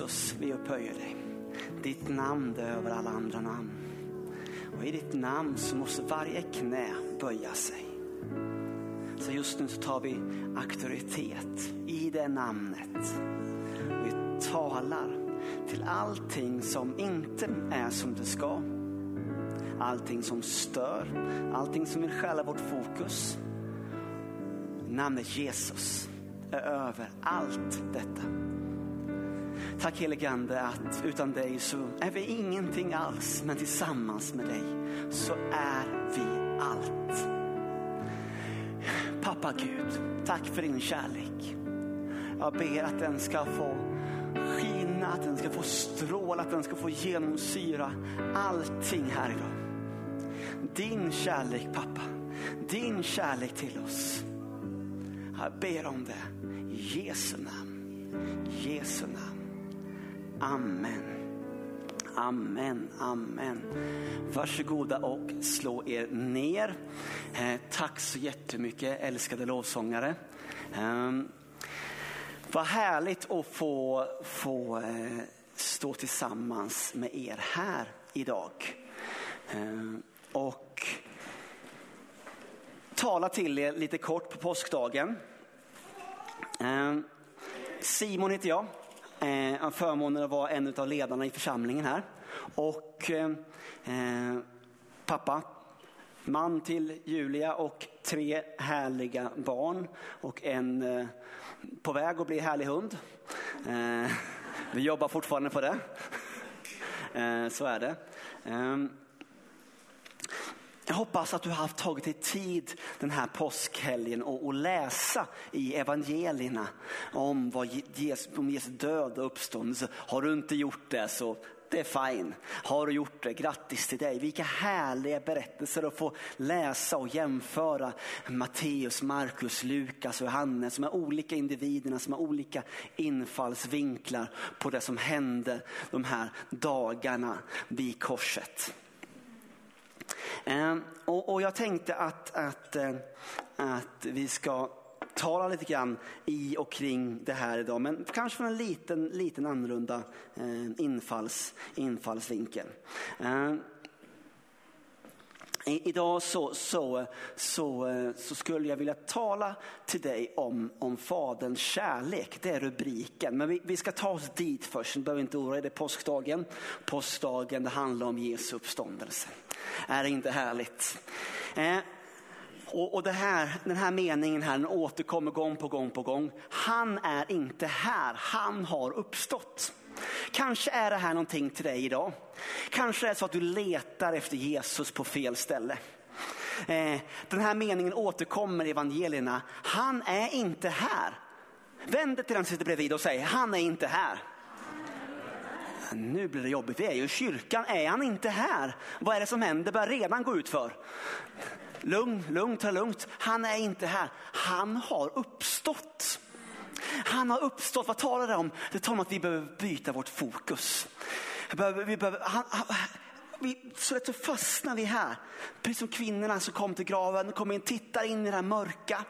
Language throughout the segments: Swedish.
Jesus, vi upphöjer dig. Ditt namn är över alla andra namn. Och i ditt namn så måste varje knä böja sig. Så just nu så tar vi auktoritet i det namnet. Vi talar till allting som inte är som det ska. Allting som stör, allting som vill stjäla vårt fokus. Namnet Jesus är över allt detta. Tack helige Ande att utan dig så är vi ingenting alls, men tillsammans med dig så är vi allt. Pappa Gud, tack för din kärlek. Jag ber att den ska få skina, att den ska få stråla, att den ska få genomsyra allting här idag. Din kärlek pappa, din kärlek till oss. Jag ber om det i Jesu namn. Jesu namn. Amen. Amen, amen. Varsågoda och slå er ner. Eh, tack så jättemycket älskade lovsångare. Eh, vad härligt att få, få eh, stå tillsammans med er här idag. Eh, och tala till er lite kort på påskdagen. Eh, Simon heter jag. Eh, Jag har förmånen att vara en av ledarna i församlingen här. Och eh, eh, pappa, man till Julia och tre härliga barn och en på väg att bli härlig hund. Vi jobbar fortfarande på det. Så är det. Ehm, jag hoppas att du har tagit dig tid den här påskhelgen och, läsa i evangelierna om, vad Jesus, om Jesu död och uppståndelse. Har du inte gjort det så det är fine. Har du gjort det, grattis till dig. Vilka härliga berättelser att få läsa och jämföra Matteus, Markus, Lukas och Johannes. De här olika individerna som har olika infallsvinklar på det som hände de här dagarna vid korset. Ehm, och, jag tänkte att, att, eh, att vi ska tala lite grann i och kring det här idag, men kanske från en liten, liten annorlunda eh, infalls, infallsvinkel. Ehm, Idag så, så, så, så, skulle jag vilja tala till dig om, om Faderns kärlek. Det är rubriken. Men vi, vi ska ta oss dit först. Du behöver inte oroa dig. Det är påskdagen. Påskdagen det handlar om Jesu uppståndelse. Är det inte härligt? Eh, och, och här, den här meningen här den återkommer gång på gång på gång. Han är inte här, han har uppstått. Kanske är det här någonting till dig idag. Kanske är det så att du letar efter Jesus på fel ställe. Eh, den här meningen återkommer i evangelierna. Han är inte här. Vänd dig till den som sitter bredvid och säg, han är inte här. Nu blir det jobbigt, vi är ju i kyrkan, är han inte här? Vad är det som händer? Det börjar redan gå ut för. Lugn, lugn, ta lugnt. Han är inte här. Han har uppstått. Han har uppstått. Vad talar det om? Det talar om att vi behöver byta vårt fokus. Vi behöver, vi behöver, han, han, vi, så lätt så fastnar vi här. Precis som kvinnorna som kom till graven, kommer in, tittar in i det här mörka.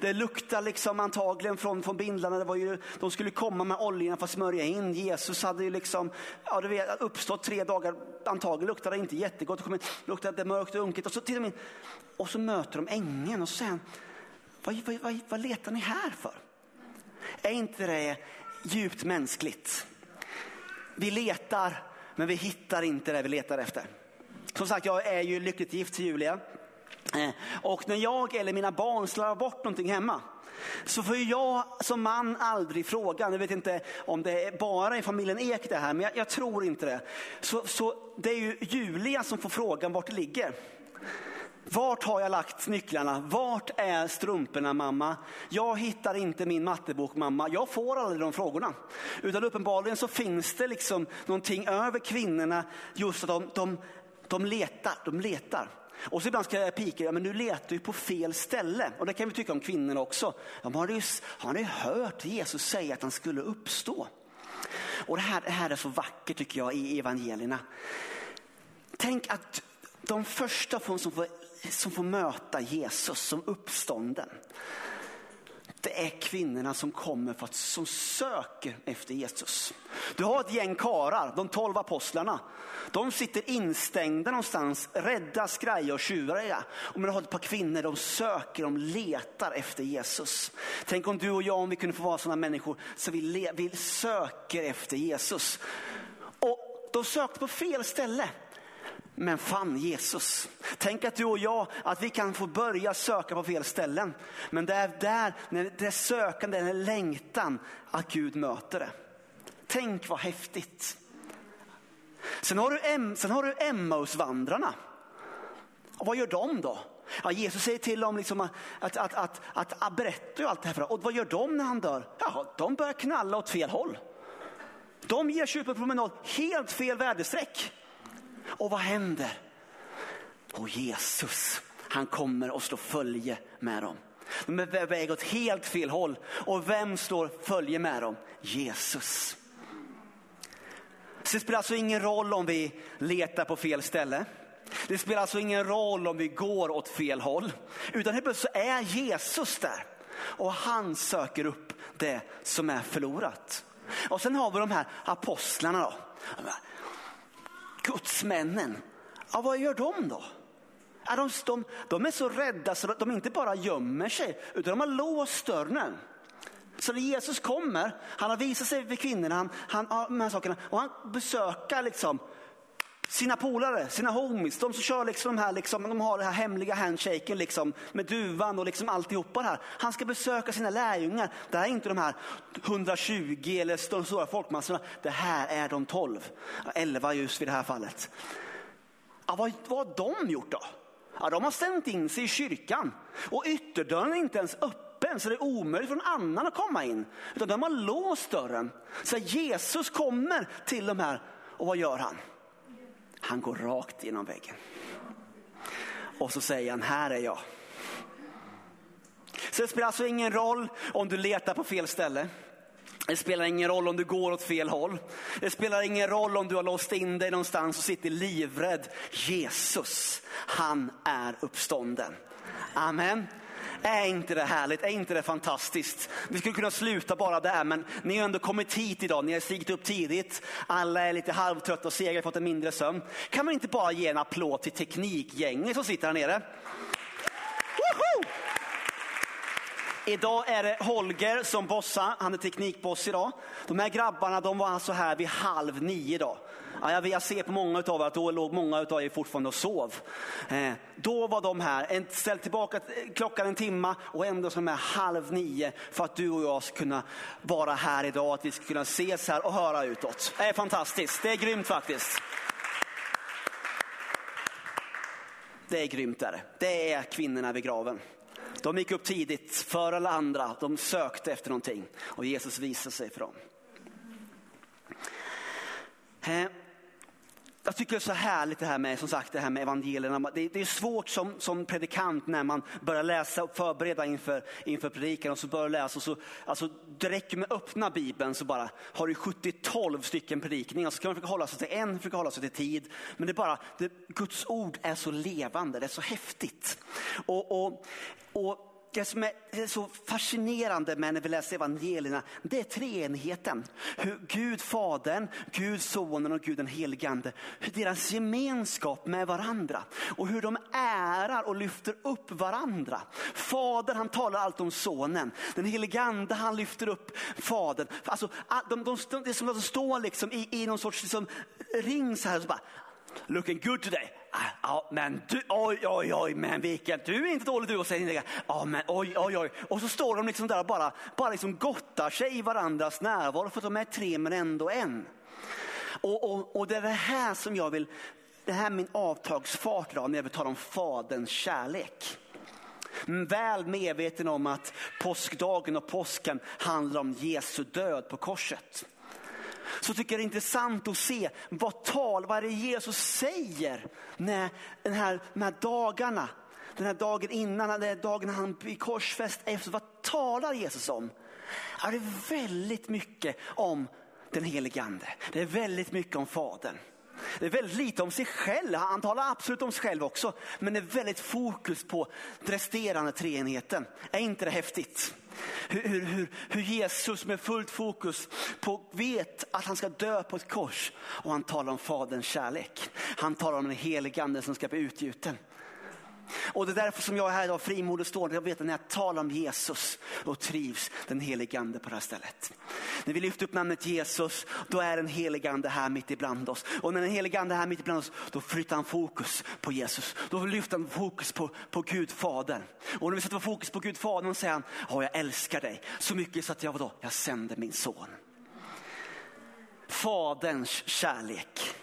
Det luktar liksom antagligen från, från bindlarna. Det var ju, de skulle komma med oljorna för att smörja in. Jesus hade ju liksom, ja, du vet, uppstått tre dagar. Antagligen luktade det inte jättegott. Det, kom in, luktade det mörkt och unket. Och så, in, och så möter de ängeln och så säger han, vad, vad, vad, vad letar ni här för? Är inte det djupt mänskligt? Vi letar men vi hittar inte det vi letar efter. Som sagt, jag är ju lyckligt gift till Julia. Eh, och när jag eller mina barn slarvar bort någonting hemma så får jag som man aldrig fråga. Jag vet inte om det är bara i familjen Ek det här, men jag, jag tror inte det. Så, så det är ju Julia som får frågan vart det ligger. Vart har jag lagt nycklarna? Vart är strumporna mamma? Jag hittar inte min mattebok mamma. Jag får aldrig de frågorna. Utan uppenbarligen så finns det liksom någonting över kvinnorna just att de, de, de letar, de letar. Och så ibland ska jag pika, ja, men du letar ju på fel ställe. Och det kan vi tycka om kvinnorna också. De har ju, har ni hört Jesus säga att han skulle uppstå? Och det här, det här är så vackert tycker jag i evangelierna. Tänk att de första som får som får möta Jesus som uppstånden. det är kvinnorna som kommer för att, som söker efter Jesus. Du har ett gäng karar, de tolv apostlarna. De sitter instängda någonstans, rädda, skraja och tjuriga. Och men du har ett par kvinnor, de söker, de letar efter Jesus. Tänk om du och jag, om vi kunde få vara sådana människor, så vi, vi söker efter Jesus. Och de sökte på fel ställe men fann Jesus. Tänk att du och jag, att vi kan få börja söka på fel ställen. Men det är där, när det är sökande, den längtan att Gud möter det. Tänk vad häftigt. Sen har du, sen har du Emmausvandrarna. Och vad gör de då? Ja, Jesus säger till dem liksom att, att, att, att, att, att berätta allt det här. Och vad gör de när han dör? Ja, de börjar knalla åt fel håll. De ger sig ut på promenad, helt fel väderstreck. Och vad händer? Och Jesus, han kommer och slår följe med dem. De är på väg åt helt fel håll. Och vem står följe med dem? Jesus. Så det spelar alltså ingen roll om vi letar på fel ställe. Det spelar alltså ingen roll om vi går åt fel håll. Utan helt plötsligt så är Jesus där. Och han söker upp det som är förlorat. Och sen har vi de här apostlarna då. Gudsmännen, ja, vad gör de då? Ja, de, de, de är så rädda så att de inte bara gömmer sig, utan de har låst dörren. Så när Jesus kommer, han har visat sig för kvinnorna, han, han de här sakerna, och han besöker liksom sina polare, sina homies, de som kör liksom de här, liksom, de har den här hemliga handshaken liksom, med duvan och liksom alltihopa det här. Han ska besöka sina lärjungar. Det här är inte de här 120 eller de stora folkmassorna. Det här är de 12. 11 just vid det här fallet. Ja, vad, vad har de gjort då? Ja, de har stängt in sig i kyrkan och ytterdörren är inte ens öppen så det är omöjligt för någon annan att komma in. Utan de har låst dörren. Så Jesus kommer till de här och vad gör han? Han går rakt genom väggen. Och så säger han, här är jag. Så det spelar alltså ingen roll om du letar på fel ställe. Det spelar ingen roll om du går åt fel håll. Det spelar ingen roll om du har låst in dig någonstans och sitter livrädd. Jesus, han är uppstånden. Amen. Är inte det härligt? Är inte det fantastiskt? Vi skulle kunna sluta bara där, men ni har ändå kommit hit idag. Ni har stigit upp tidigt. Alla är lite halvtrötta och sega, fått en mindre sömn. Kan man inte bara ge en applåd till teknikgänget som sitter här nere? Woho! Idag är det Holger som bossar, han är teknikboss idag. De här grabbarna de var alltså här vid halv nio idag. Ja, jag ser på många av er att då låg många av er fortfarande och sov. Eh, då var de här, ställ tillbaka eh, klockan en timma och ändå som är halv nio för att du och jag ska kunna vara här idag, att vi ska kunna ses här och höra utåt. Det är fantastiskt, det är grymt faktiskt. Det är grymt där. det. Det är kvinnorna vid graven. De gick upp tidigt för alla andra, de sökte efter någonting och Jesus visade sig för dem. Eh, jag tycker det är så härligt det här med, som sagt, det här med evangelierna. Det, det, är svårt som, som predikant när man börjar läsa och förbereda inför, inför predikan och så börjar läsa. Och så, alltså, det räcker med att öppna bibeln så bara har du 70-12 stycken predikningar. Så kan man försöka hålla sig till en, försöka hålla sig till tid. Men det är bara, det, Guds ord är så levande, det är så häftigt. och, och, och det som är så fascinerande med när vi läser evangelierna, det är treenigheten. Hur Gud Fadern, Gud Sonen och Gud den helige Ande, hur deras gemenskap med varandra och hur de ärar och lyfter upp varandra. Fadern han talar allt om sonen, den helige Ande han lyfter upp fadern. Alltså, de, de, de, det är som att de står liksom i, i någon sorts liksom, ring så här, så bara, looking good today. Ja, men du, oj, oj, oj, men vilken, du är inte dålig du och säger ja, ah, men oj, oj, oj. Och så står de liksom där och bara, bara liksom gottar sig i varandras närvaro för att de är tre men ändå en. Och, och, och det är det här som jag vill, det här är min avtagsfart idag när jag vill tala om faderns kärlek. Mm, väl medveten om att påskdagen och påsken handlar om Jesu död på korset så tycker jag det är intressant att se vad tal, vad är det Jesus säger när den här, de här dagarna, den här dagen innan, den här dagen han blir korsfäst efter, vad talar Jesus om? Ja, det är väldigt mycket om den helige ande. Det är väldigt mycket om Fadern. Det är väldigt lite om sig själv. Han talar absolut om sig själv också. Men det är väldigt fokus på den resterande treenigheten. Är inte det häftigt? Hur, hur, hur, Jesus med fullt fokus på vet att han ska dö på ett kors. Och han talar om faderns kärlek. Han talar om den helige ande som ska bli utgjuten. Och det är därför som jag är här idag frimodig och stående. Jag vet att när jag talar om Jesus, och trivs den helige ande på det här stället. När vi lyfter upp namnet Jesus, då är den helige ande här mitt ibland oss. Och när den helige ande är här mitt ibland oss, då flyttar han fokus på Jesus. Då lyfter han fokus på, på Gud Fadern. Och när vi sätter fokus på Gud Fadern, säger han, ja jag älskar dig så mycket så att jag, vadå, jag sänder min son. Faderns kärlek.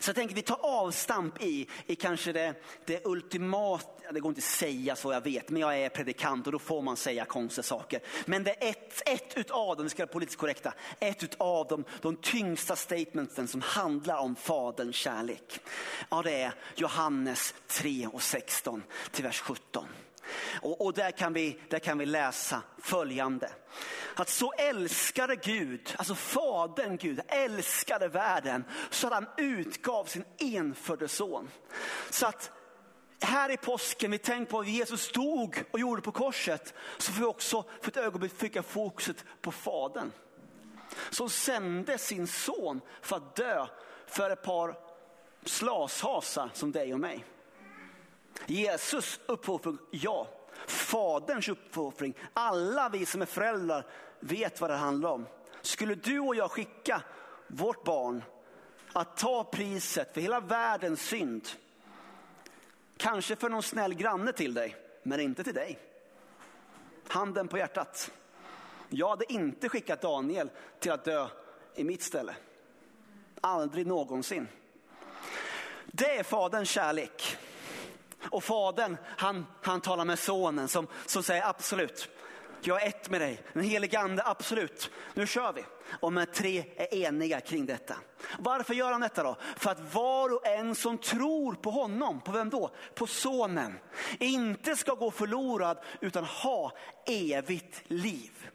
Så jag tänker vi tar avstamp i, i kanske det, det ultimata, det går inte att säga så jag vet, men jag är predikant och då får man säga konstiga saker. Men det är ett, ett utav dem, vi ska vara politiskt korrekta, ett utav dem, de tyngsta statementen som handlar om faderns kärlek. Ja det är Johannes 3 och 16 till vers 17. Och, och, där, kan vi, där kan vi läsa följande. Att så älskade Gud, alltså Fadern Gud, älskade världen så att han utgav sin enfödde son. Så att här i påsken, vi tänker på vad Jesus stod och gjorde på korset, så får vi också för ett ögonblick flytta fokuset på Fadern. Som sände sin son för att dö för ett par slashasar som dig och mig. Jesus uppoffring. ja. Faderns uppoffring. alla vi som är föräldrar vet vad det handlar om. Skulle du och jag skicka vårt barn att ta priset för hela världens synd, kanske för någon snäll granne till dig, men inte till dig. Handen på hjärtat. Jag hade inte skickat Daniel till att dö i mitt ställe. Aldrig någonsin. Det är faderns kärlek. Och fadern, han, han talar med sonen som, som säger absolut, jag är ett med dig. Den helige ande, absolut, nu kör vi. Och de tre är eniga kring detta. Varför gör han detta då? För att var och en som tror på honom, på vem då? På sonen, inte ska gå förlorad utan ha evigt liv.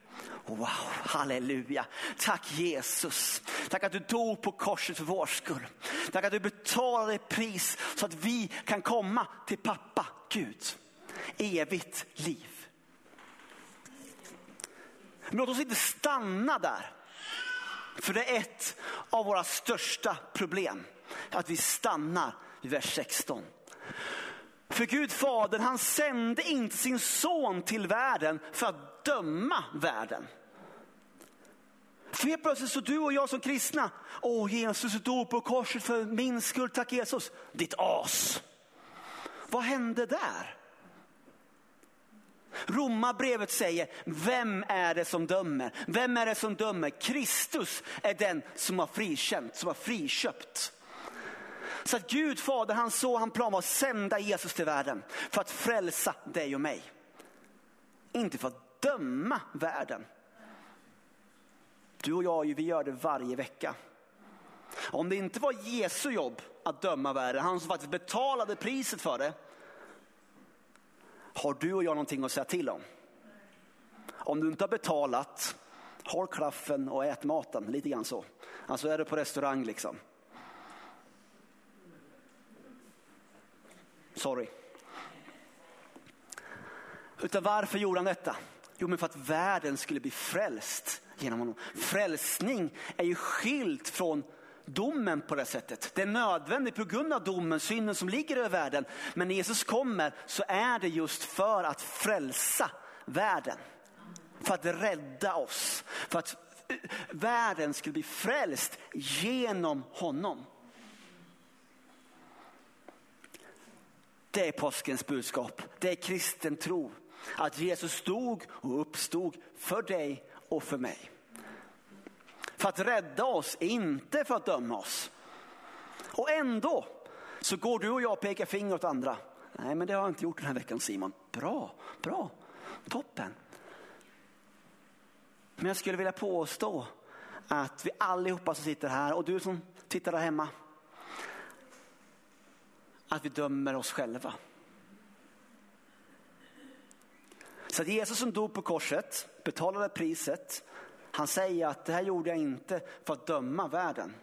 Wow, halleluja. Tack Jesus. Tack att du dog på korset för vår skull. Tack att du betalade pris så att vi kan komma till pappa Gud. Evigt liv. Men låt oss inte stanna där. För det är ett av våra största problem. Att vi stannar vid vers 16. För Gud Fadern, han sände inte sin son till världen för att döma världen. För helt plötsligt så du och jag som kristna, åh Jesus dog på korset för min skull, tack Jesus. Ditt as. Vad hände där? Romarbrevet säger, vem är det som dömer? Vem är det som dömer? Kristus är den som har frikänt, som har friköpt. Så att Gud fader, han såg han plan var att sända Jesus till världen för att frälsa dig och mig. Inte för att döma världen. Du och jag, vi gör det varje vecka. Om det inte var Jesu jobb att döma världen, han som faktiskt betalade priset för det, har du och jag någonting att säga till om? Om du inte har betalat, håll klaffen och ät maten, lite grann så. Alltså är du på restaurang liksom. Sorry. Utan varför gjorde han detta? Jo, men för att världen skulle bli frälst genom honom. Frälsning är ju skilt från domen på det sättet. Det är nödvändigt på grund av domen, synden som ligger över världen. Men när Jesus kommer så är det just för att frälsa världen. För att rädda oss. För att världen skulle bli frälst genom honom. Det är påskens budskap. Det är kristen tro. Att Jesus stod och uppstod för dig och för mig. För att rädda oss, inte för att döma oss. Och ändå så går du och jag och pekar finger åt andra. Nej, men det har jag inte gjort den här veckan Simon. Bra, bra, toppen. Men jag skulle vilja påstå att vi allihopa som sitter här och du som tittar där hemma. Att vi dömer oss själva. Så att Jesus som dog på korset betalade priset. Han säger att det här gjorde jag inte för att döma världen.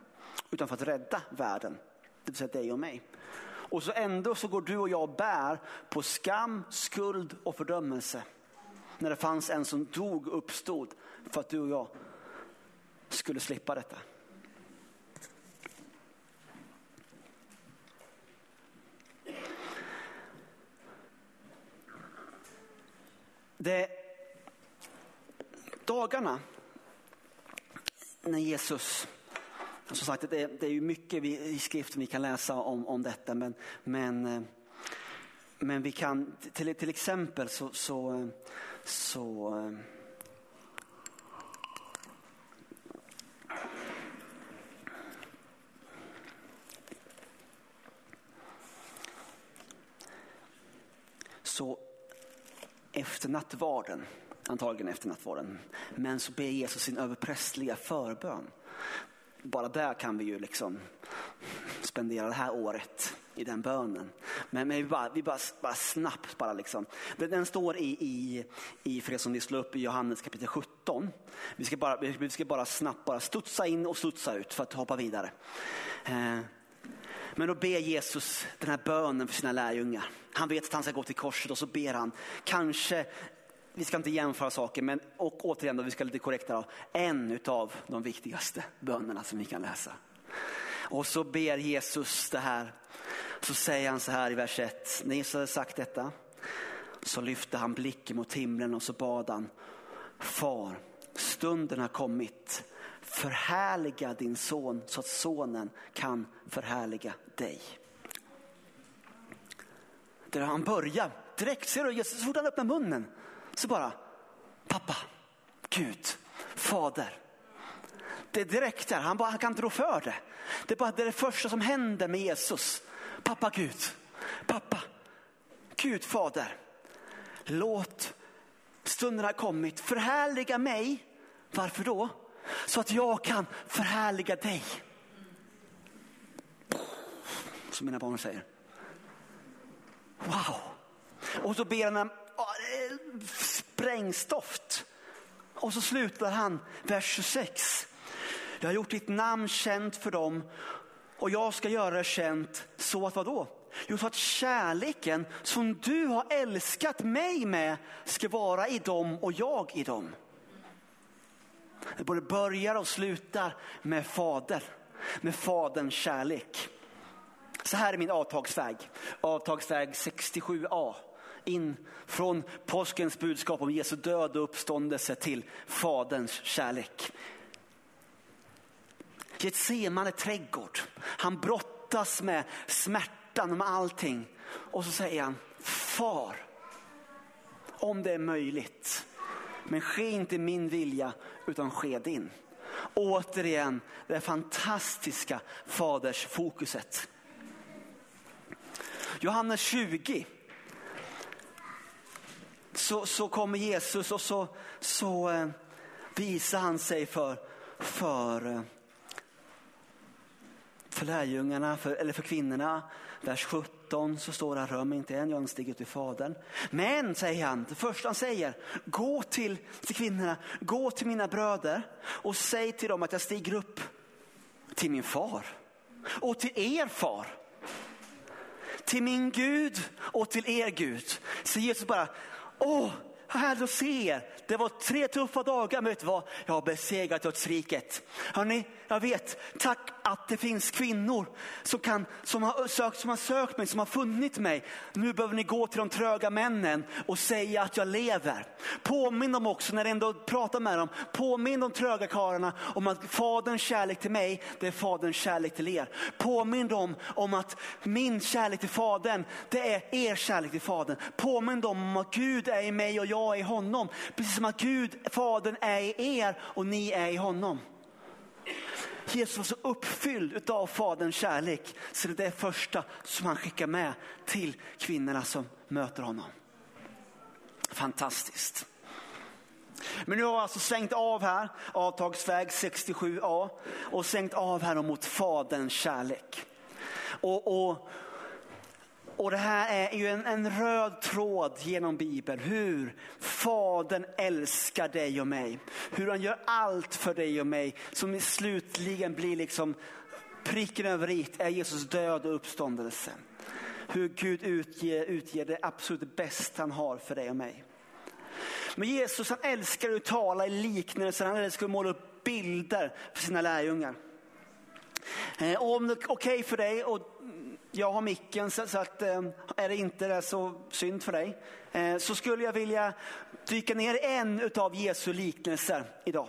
utan för att rädda världen, det vill säga dig och mig. Och så ändå så går du och jag och bär på skam, skuld och fördömelse. När det fanns en som dog och uppstod för att du och jag skulle slippa detta. Det dagarna när Jesus, som sagt det, det är ju mycket vi, i skriften vi kan läsa om, om detta, men, men, eh, men vi kan till, till exempel så, så, så eh, så efter nattvarden, antagligen efter nattvarden, men så ber Jesus sin överprästliga förbön. Bara där kan vi ju liksom spendera det här året i den bönen. Men, men vi, bara, vi bara, bara snabbt bara liksom. Den, den står i, i, i, för det som ni slår upp i Johannes kapitel 17. Vi ska bara, vi ska bara snabbt bara studsa in och studsa ut för att hoppa vidare. Eh, men då ber Jesus den här bönen för sina lärjungar. Han vet att han ska gå till korset och så ber han, kanske, vi ska inte jämföra saker, men och återigen då, vi ska lite korrekta då, en av de viktigaste bönerna som vi kan läsa. Och så ber Jesus det här, så säger han så här i vers 1, när Jesus hade sagt detta, så lyfte han blicken mot himlen och så bad han, Far, stunden har kommit förhärliga din son så att sonen kan förhärliga dig. Där han börjar direkt, ser du Jesus, så fort han öppnar munnen så bara, pappa, Gud, fader. Det är direkt där, han, bara, han kan inte rå för det. Det är bara det, är det första som händer med Jesus. Pappa Gud, pappa, Gud fader. Låt stunden ha kommit, förhärliga mig. Varför då? Så att jag kan förhärliga dig. Som mina barn säger. Wow. Och så ber han om eh, sprängstoft. Och så slutar han vers 26. Jag har gjort ditt namn känt för dem och jag ska göra det känt så att vadå? Jo, så att kärleken som du har älskat mig med ska vara i dem och jag i dem. Det både börjar och slutar med fader, med faderns kärlek. Så här är min avtagsväg, avtagsväg 67a. In från påskens budskap om Jesu död och uppståndelse till faderns kärlek. Getsemane trädgård. Han brottas med smärtan och med allting. Och så säger han, far, om det är möjligt, men ske inte min vilja utan ske din. Återigen det fantastiska fadersfokuset. Johannes 20. Så, så kommer Jesus och så, så eh, visar han sig för, för, eh, för lärjungarna, för, eller för kvinnorna. Vers 17 så står det, rör mig inte än, jag har inte stigit till Fadern. Men, säger han, det första han säger, gå till, till kvinnorna, gå till mina bröder och säg till dem att jag stiger upp till min far och till er far till min Gud och till er Gud. Så Jesus bara, åh, härligt att se er. Det var tre tuffa dagar, men vet du vad? Jag har besegrat dödsriket. Hörrni, jag vet, tack att det finns kvinnor som, kan, som, har sökt, som har sökt mig, som har funnit mig. Nu behöver ni gå till de tröga männen och säga att jag lever. Påminn dem också, när ni ändå pratar med dem, påminn de tröga karlarna om att faderns kärlek till mig, det är faderns kärlek till er. Påminn dem om att min kärlek till fadern, det är er kärlek till fadern. Påminn dem om att Gud är i mig och jag är i honom. Precis som att Gud, fadern är i er och ni är i honom. Jesus var så uppfylld av faderns kärlek så det är det första som han skickar med till kvinnorna som möter honom. Fantastiskt. Men nu har jag alltså sänkt av här, avtagsväg 67a och sänkt av här mot faderns kärlek. Och, och, och det här är ju en, en röd tråd genom Bibeln. Hur Fadern älskar dig och mig. Hur han gör allt för dig och mig. Som slutligen blir liksom pricken över i är Jesus död och uppståndelse. Hur Gud utger, utger det absolut bästa han har för dig och mig. Men Jesus han älskar att tala i liknelser, han älskar att måla upp bilder för sina lärjungar. Eh, och om det är okej okay för dig och jag har micken så, att eh, är det inte det så synd för dig. Eh, så skulle jag vilja dyka ner i en utav Jesu liknelser idag.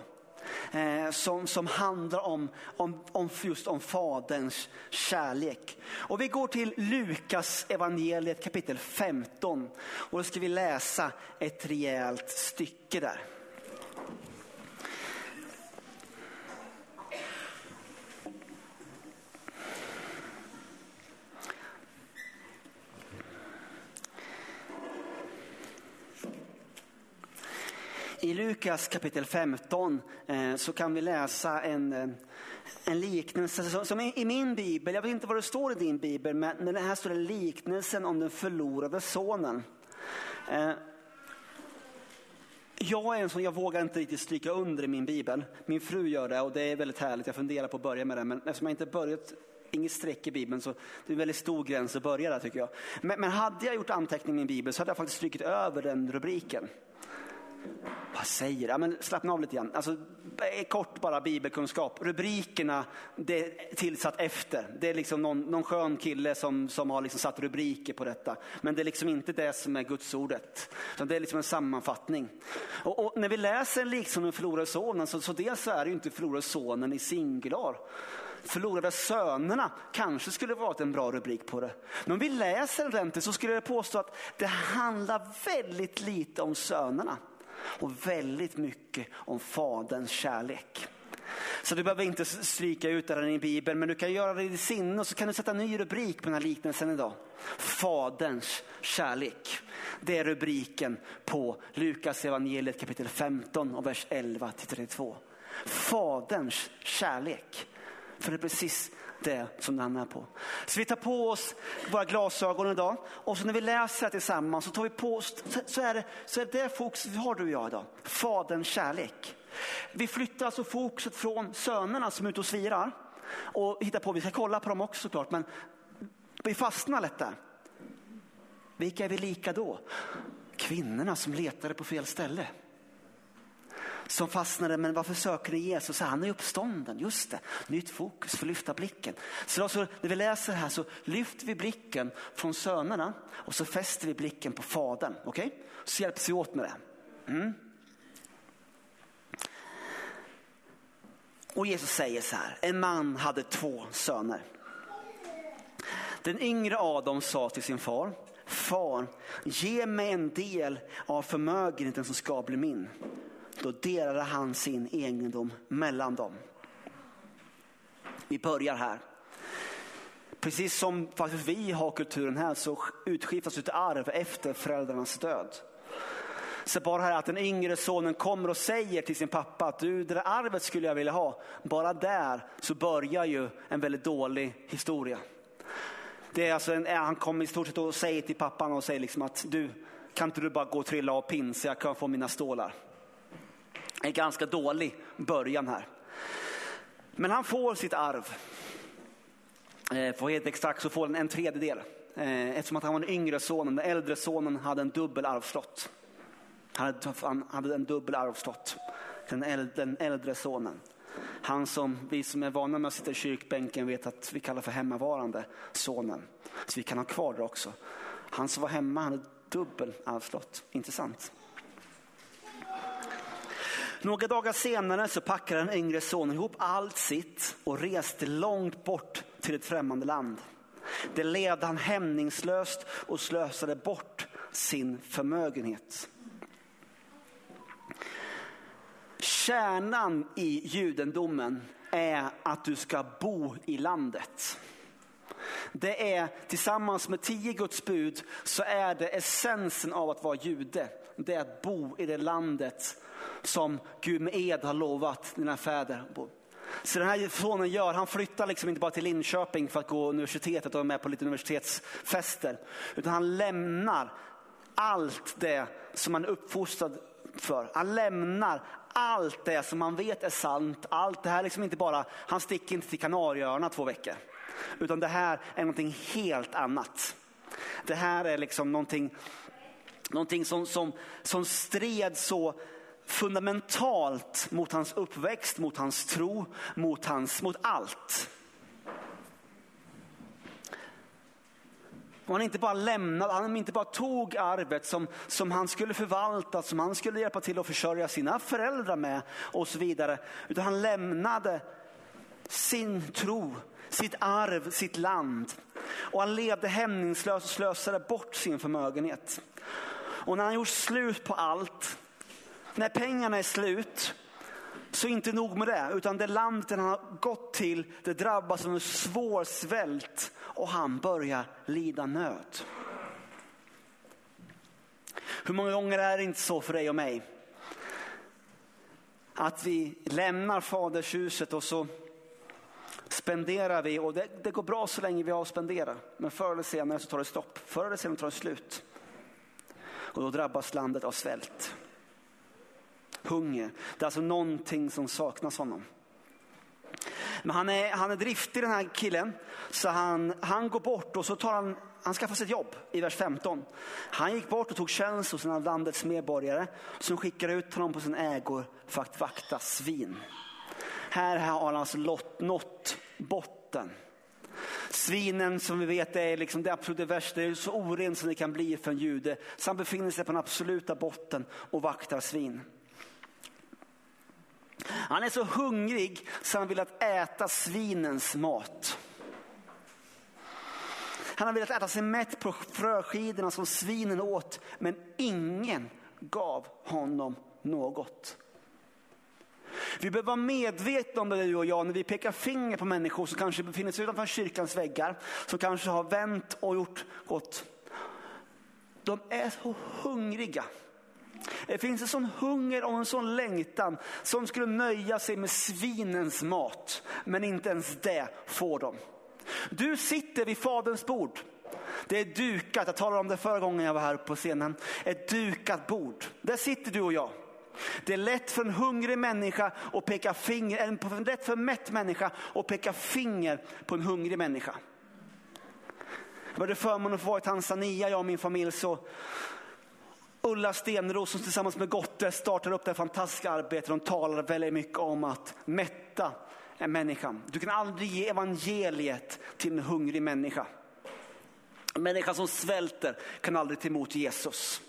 Eh, som, som handlar om, om, om just om faderns kärlek. Och vi går till Lukas evangeliet kapitel 15 och då ska vi läsa ett rejält stycke där. I Lukas kapitel 15 eh, så kan vi läsa en, eh, en liknelse som i min bibel, jag vet inte vad det står i din bibel, men här står det liknelsen om den förlorade sonen. Eh, jag är en sån, jag vågar inte riktigt stryka under i min bibel. Min fru gör det och det är väldigt härligt. Jag funderar på att börja med det, men eftersom jag inte börjat inget streck i Bibeln så det är en väldigt stor gräns att börja där tycker jag. Men, men hade jag gjort anteckning i min bibel så hade jag faktiskt strykit över den rubriken. Vad säger ja, men Slappna av lite grann. Alltså, kort bara bibelkunskap. Rubrikerna det är tillsatt efter. Det är liksom någon, någon skön kille som, som har liksom satt rubriker på detta. Men det är liksom inte det som är Guds ordet. det är liksom en sammanfattning. Och, och när vi läser liksom den förlorade sonen så, så dels så är det ju inte förlorade sonen i singular. Förlorade sönerna kanske skulle varit en bra rubrik på det. Men om vi läser ordentligt så skulle jag påstå att det handlar väldigt lite om sönerna och väldigt mycket om faderns kärlek. Så du behöver inte stryka ut den i Bibeln, men du kan göra det i ditt sinne och så kan du sätta en ny rubrik på den här liknelsen idag. Faderns kärlek. Det är rubriken på Lukas evangeliet kapitel 15 och vers 11 till 32. Faderns kärlek. För det är precis det som den är på. Så vi tar på oss våra glasögon idag och så när vi läser tillsammans så tar vi på oss, så är det, så är det fokus vi har du och jag idag. Faderns kärlek. Vi flyttar alltså fokuset från sönerna som är ute och svirar och hittar på, vi ska kolla på dem också såklart, men vi fastnar lätt där. Vilka är vi lika då? Kvinnorna som letade på fel ställe som fastnade, men varför söker ni Jesus? Han är uppstånden, just det. Nytt fokus för att lyfta blicken. Så alltså, när vi läser här så lyfter vi blicken från sönerna och så fäster vi blicken på fadern. Okej? Okay? Så hjälps vi åt med det. Mm. Och Jesus säger så här, en man hade två söner. Den yngre av dem sa till sin far, far, ge mig en del av förmögenheten som ska bli min. Då delade han sin egendom mellan dem. Vi börjar här. Precis som faktiskt vi har kulturen här så utskiftas ett arv efter föräldrarnas död. Så bara här att den yngre sonen kommer och säger till sin pappa att du, det där arvet skulle jag vilja ha. Bara där så börjar ju en väldigt dålig historia. Det är alltså en, han kommer i stort sett och säger till pappan och säger liksom att du, kan inte du bara gå och trilla av pinn så jag kan få mina stålar en ganska dålig början här. Men han får sitt arv. Eh, för helt exakt så får han en tredjedel. Eh, eftersom att han var den yngre sonen. Den äldre sonen hade en dubbel arvslott. Han hade en dubbel arvslott. Den äldre, den äldre sonen. Han som vi som är vana med att sitta i kyrkbänken vet att vi kallar för hemmavarande sonen. Så vi kan ha kvar det också. Han som var hemma hade dubbel arvslott. Intressant. Några dagar senare så packade den yngre sonen ihop allt sitt och reste långt bort till ett främmande land. Det levde han hämningslöst och slösade bort sin förmögenhet. Kärnan i judendomen är att du ska bo i landet. Det är tillsammans med tio Guds bud så är det essensen av att vara jude. Det är att bo i det landet som Gud med ed har lovat dina fäder. Så den här sonen gör, han flyttar liksom inte bara till Linköping för att gå universitetet och vara med på lite universitetsfester. Utan han lämnar allt det som han är uppfostrad för. Han lämnar allt det som han vet är sant. Allt det här liksom inte bara, han sticker inte till Kanarieöarna två veckor. Utan det här är någonting helt annat. Det här är liksom någonting, någonting som, som, som stred så fundamentalt mot hans uppväxt, mot hans tro, mot, hans, mot allt. Och han inte bara lämnade, han inte bara tog arvet som, som han skulle förvalta, som han skulle hjälpa till att försörja sina föräldrar med och så vidare. Utan han lämnade sin tro, sitt arv, sitt land. Och han levde hämningslöst och slösade bort sin förmögenhet. Och när han gjort slut på allt, när pengarna är slut, så inte nog med det, utan det landet han har gått till, det drabbas av en svår svält och han börjar lida nöd. Hur många gånger är det inte så för dig och mig? Att vi lämnar fadershuset och så spenderar vi och det, det, går bra så länge vi har spenderat. Men förr eller senare så tar det stopp. Förr eller senare tar det slut. Och då drabbas landet av svält hunger. Det är alltså någonting som saknas honom. Men han är, han är driftig den här killen. Så han, han går bort och så tar han, han skaffar sig ett jobb i vers 15. Han gick bort och tog tjänst hos en av landets medborgare som skickar ut honom på sin ägor för att vakta svin. Här har han alltså nått botten. Svinen som vi vet är liksom det absolut värsta, det är så orent som det kan bli för en jude. Så han befinner sig på den absoluta botten och vaktar svin. Han är så hungrig så han vill att äta svinens mat. Han har velat äta sig mätt på fröskidorna som svinen åt, men ingen gav honom något. Vi behöver vara medvetna om det du och jag när vi pekar finger på människor som kanske befinner sig utanför kyrkans väggar, som kanske har vänt och gjort gott. De är så hungriga det finns en sån hunger och en sån längtan som skulle nöja sig med svinens mat. Men inte ens det får de. Du sitter vid faderns bord. Det är dukat, jag talade om det förra gången jag var här på scenen. Ett dukat bord. Där sitter du och jag. Det är lätt för en hungrig människa att peka finger, eller lätt för en mätt människa att peka finger på en hungrig människa. Jag hade förmånen att få vara i Tanzania, jag och min familj, så Ulla Stenros som tillsammans med Gotte startar upp det här fantastiska arbetet. De talar väldigt mycket om att mätta en människa. Du kan aldrig ge evangeliet till en hungrig människa. En människa som svälter kan aldrig ta emot Jesus.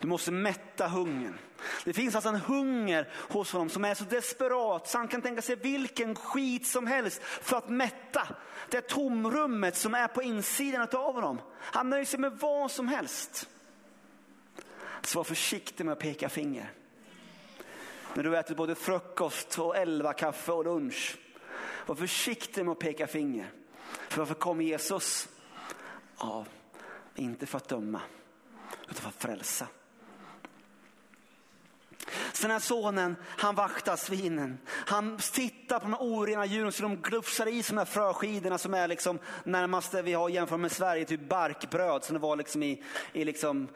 Du måste mätta hungern. Det finns alltså en hunger hos honom som är så desperat så han kan tänka sig vilken skit som helst för att mätta det tomrummet som är på insidan av honom. Han nöjer sig med vad som helst. Så var försiktig med att peka finger. När du äter både frukost och elva kaffe och lunch. Var försiktig med att peka finger. För varför kom Jesus? Ja, inte för att döma, utan för att frälsa. Så den här sonen, han vaktar svinen. Han tittar på de orena djuren så de glufsar i sig de här fröskidorna som är liksom närmaste vi har jämfört med Sverige, typ barkbröd som det var liksom i, i liksom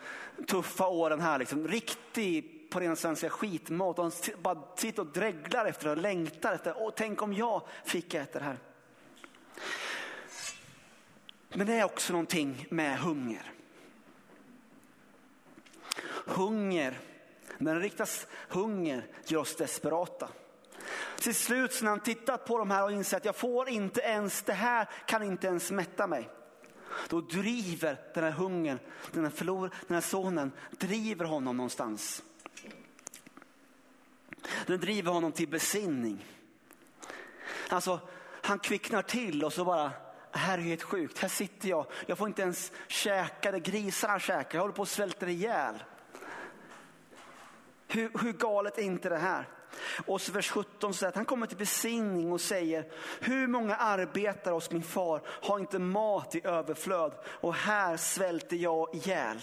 tuffa åren här. Liksom. Riktig på ren svenska skitmat. Han bara sitter och dreglar efter det och längtar efter och tänk om jag fick äta det här. Men det är också någonting med hunger. Hunger när den riktas hunger gör oss desperata. Till slut när han tittat på de här och insett att jag får inte ens det här, kan inte ens mätta mig. Då driver den här hungern, den här, förlor, den här sonen, driver honom någonstans. Den driver honom till besinning. Alltså, han kvicknar till och så bara, det här är helt sjukt. Här sitter jag, jag får inte ens käka det grisarna käkar, jag håller på att svälta ihjäl. Hur, hur galet är inte det här? Och så vers 17 säger att han kommer till besinning och säger, hur många arbetare hos min far har inte mat i överflöd och här svälter jag ihjäl.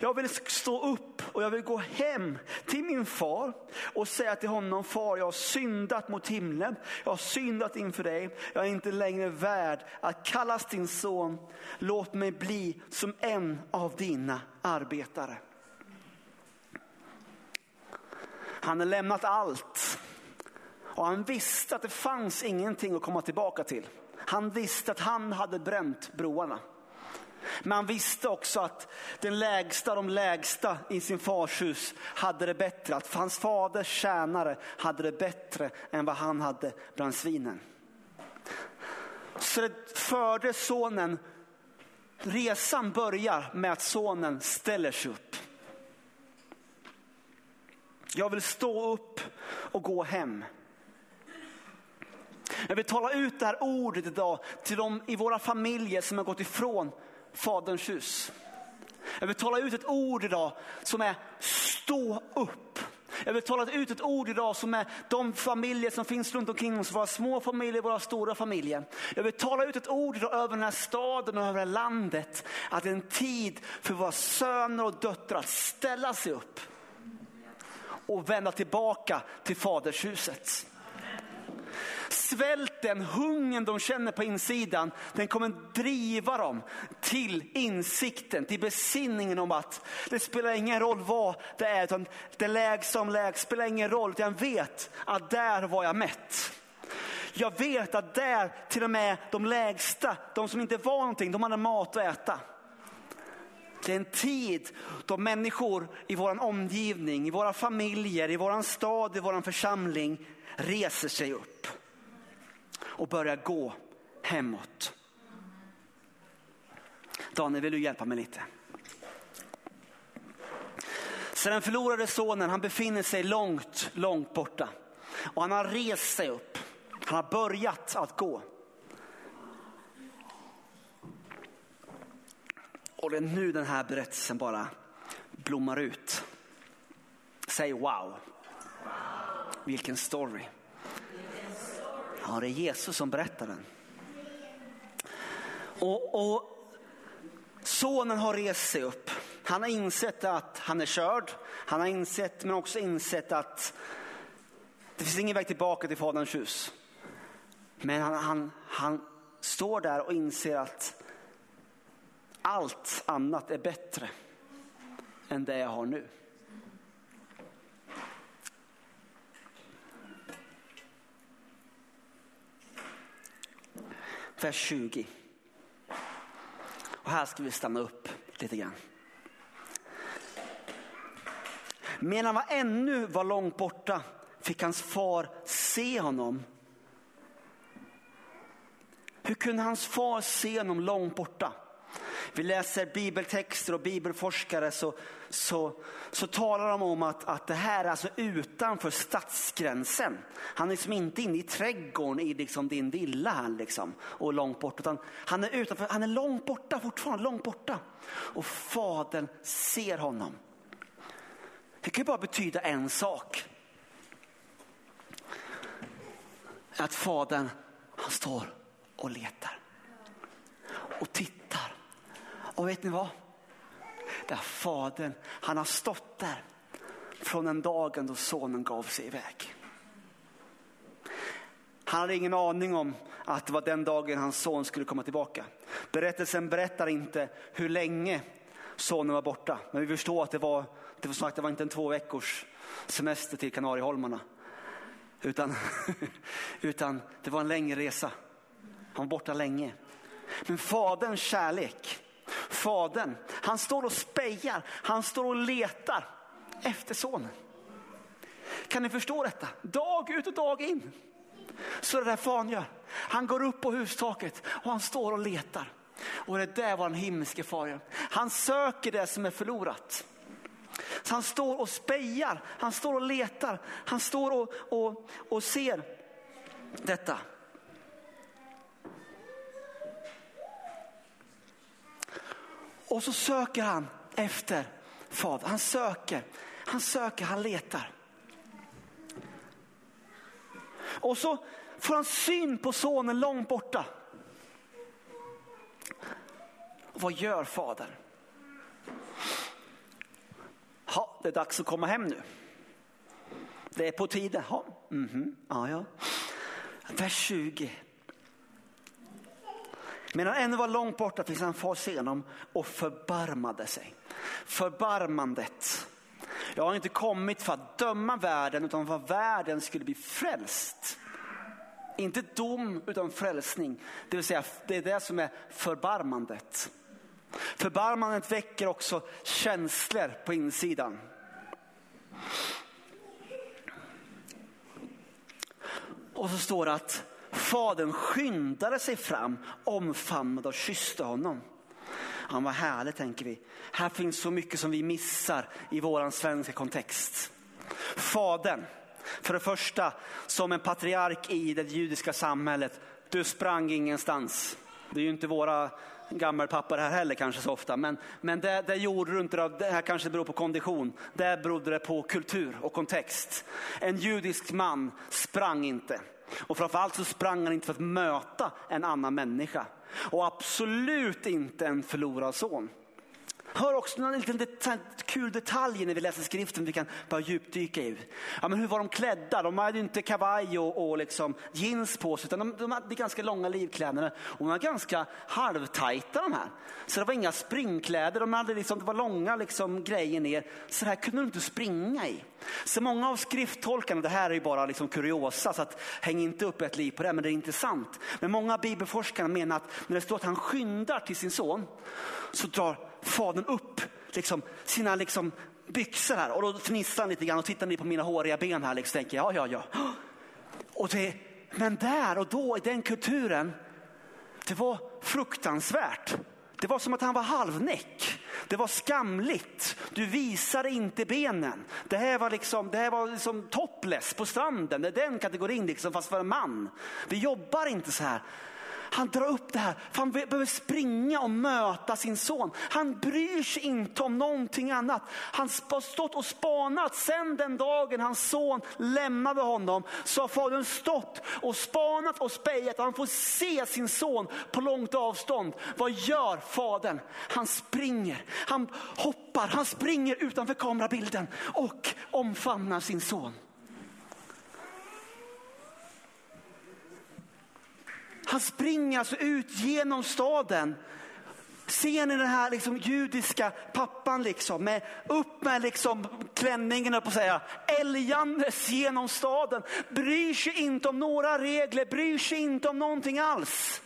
Jag vill stå upp och jag vill gå hem till min far och säga till honom, far jag har syndat mot himlen, jag har syndat inför dig, jag är inte längre värd att kallas din son. Låt mig bli som en av dina arbetare. Han har lämnat allt och han visste att det fanns ingenting att komma tillbaka till. Han visste att han hade bränt broarna. Men han visste också att den lägsta, de lägsta i sin fars hus hade det bättre. Att hans faders tjänare hade det bättre än vad han hade bland svinen. Så det förde sonen, resan börjar med att sonen ställer sig upp. Jag vill stå upp och gå hem. Jag vill tala ut det här ordet idag till de i våra familjer som har gått ifrån Faderns hus. Jag vill tala ut ett ord idag som är stå upp. Jag vill tala ut ett ord idag som är de familjer som finns runt omkring oss, våra små familjer, våra stora familjer. Jag vill tala ut ett ord idag över den här staden och över det här landet. Att det är en tid för våra söner och döttrar att ställa sig upp och vända tillbaka till fadershuset. Svälten, hungern de känner på insidan, den kommer driva dem till insikten, till besinningen om att det spelar ingen roll vad det är, utan det lägsta som lägst spelar ingen roll, utan jag vet att där var jag mätt. Jag vet att där till och med de lägsta, de som inte var någonting, de hade mat att äta. Det är en tid då människor i vår omgivning, i våra familjer, i vår stad, i vår församling reser sig upp och börjar gå hemåt. Daniel, vill du hjälpa mig lite? Så den förlorade sonen, han befinner sig långt, långt borta. Och han har rest sig upp. Han har börjat att gå. Och det är nu den här berättelsen bara blommar ut. Säg wow. Vilken story. Ja, det är Jesus som berättar den. Och, och sonen har rest sig upp. Han har insett att han är körd. Han har insett, men också insett att det finns ingen väg tillbaka till faderns hus. Men han, han, han står där och inser att allt annat är bättre än det jag har nu. vers 20. Och här ska vi stanna upp lite grann. Medan han var ännu var långt borta fick hans far se honom. Hur kunde hans far se honom långt borta? Vi läser bibeltexter och bibelforskare så, så, så talar de om att, att det här är alltså utanför stadsgränsen. Han är liksom inte inne i trädgården i liksom din villa här liksom, och långt bort. Utan han är utanför, han är långt borta fortfarande, långt borta. Och fadern ser honom. Det kan ju bara betyda en sak. Att fadern, han står och letar. Och tittar och vet ni vad? Där fadern, han har stått där från den dagen då sonen gav sig iväg. Han hade ingen aning om att det var den dagen hans son skulle komma tillbaka. Berättelsen berättar inte hur länge sonen var borta. Men vi förstår att det var, det var, sagt, det var inte en två veckors semester till Kanarieholmarna. Utan, utan det var en längre resa. Han var borta länge. Men faderns kärlek Fadern, han står och spejar, han står och letar efter sonen. Kan ni förstå detta? Dag ut och dag in. Så det där fan gör. Han går upp på hustaket och han står och letar. Och det är var en himmelske far gör. Han söker det som är förlorat. Så han står och spejar, han står och letar, han står och, och, och ser detta. Och så söker han efter Fadern. Han söker, han söker, han letar. Och så får han syn på sonen långt borta. Vad gör fadern? det är dags att komma hem nu. Det är på tiden. Ja, mm-hmm. ja, ja. Vers 20. Medan han ännu var långt borta tills han far se honom och förbarmade sig. Förbarmandet. Jag har inte kommit för att döma världen utan för att världen skulle bli frälst. Inte dom utan frälsning. Det vill säga det är det som är förbarmandet. Förbarmandet väcker också känslor på insidan. Och så står det att fadern skyndade sig fram, omfamnade och kysste honom. Han var härlig tänker vi. Här finns så mycket som vi missar i våran svenska kontext. Fadern, för det första som en patriark i det judiska samhället. Du sprang ingenstans. Det är ju inte våra gammelpappor här heller kanske så ofta. Men, men det, det gjorde du inte, det här kanske beror på kondition. Det berodde det på kultur och kontext. En judisk man sprang inte. Och framförallt så sprang han inte för att möta en annan människa. Och absolut inte en förlorad son. Hör också en liten detalj, kul detalj när vi läser skriften vi kan bara djupdyka i. Ja, men hur var de klädda? De hade ju inte kavaj och, och liksom jeans på sig utan de, de hade ganska långa livkläder och de var ganska halvtajta de här. Så det var inga springkläder, de hade liksom, det var långa liksom grejer ner. Så det här kunde du inte springa i. Så många av skrifttolkarna, det här är ju bara liksom kuriosa så att häng inte upp ett liv på det, men det är intressant. Men många bibelforskare menar att när det står att han skyndar till sin son så drar fadern upp liksom, sina liksom, byxor här och då fnissar han lite grann och tittar ni på mina håriga ben här liksom, tänker ja, ja, ja. Och det, men där och då i den kulturen, det var fruktansvärt. Det var som att han var halvnäck. Det var skamligt. Du visade inte benen. Det här var liksom, det här var liksom topless på stranden. Det är den kategorin liksom, fast för en man. Vi jobbar inte så här. Han drar upp det här, för han behöver springa och möta sin son. Han bryr sig inte om någonting annat. Han har stått och spanat sedan den dagen hans son lämnade honom. Så har fadern stått och spanat och spejat. Han får se sin son på långt avstånd. Vad gör fadern? Han springer, han hoppar, han springer utanför kamerabilden och omfamnar sin son. Han springer alltså ut genom staden. Ser ni den här liksom judiska pappan liksom med, upp med liksom klänningen på att säga, älgandes genom staden. Bryr sig inte om några regler, bryr sig inte om någonting alls.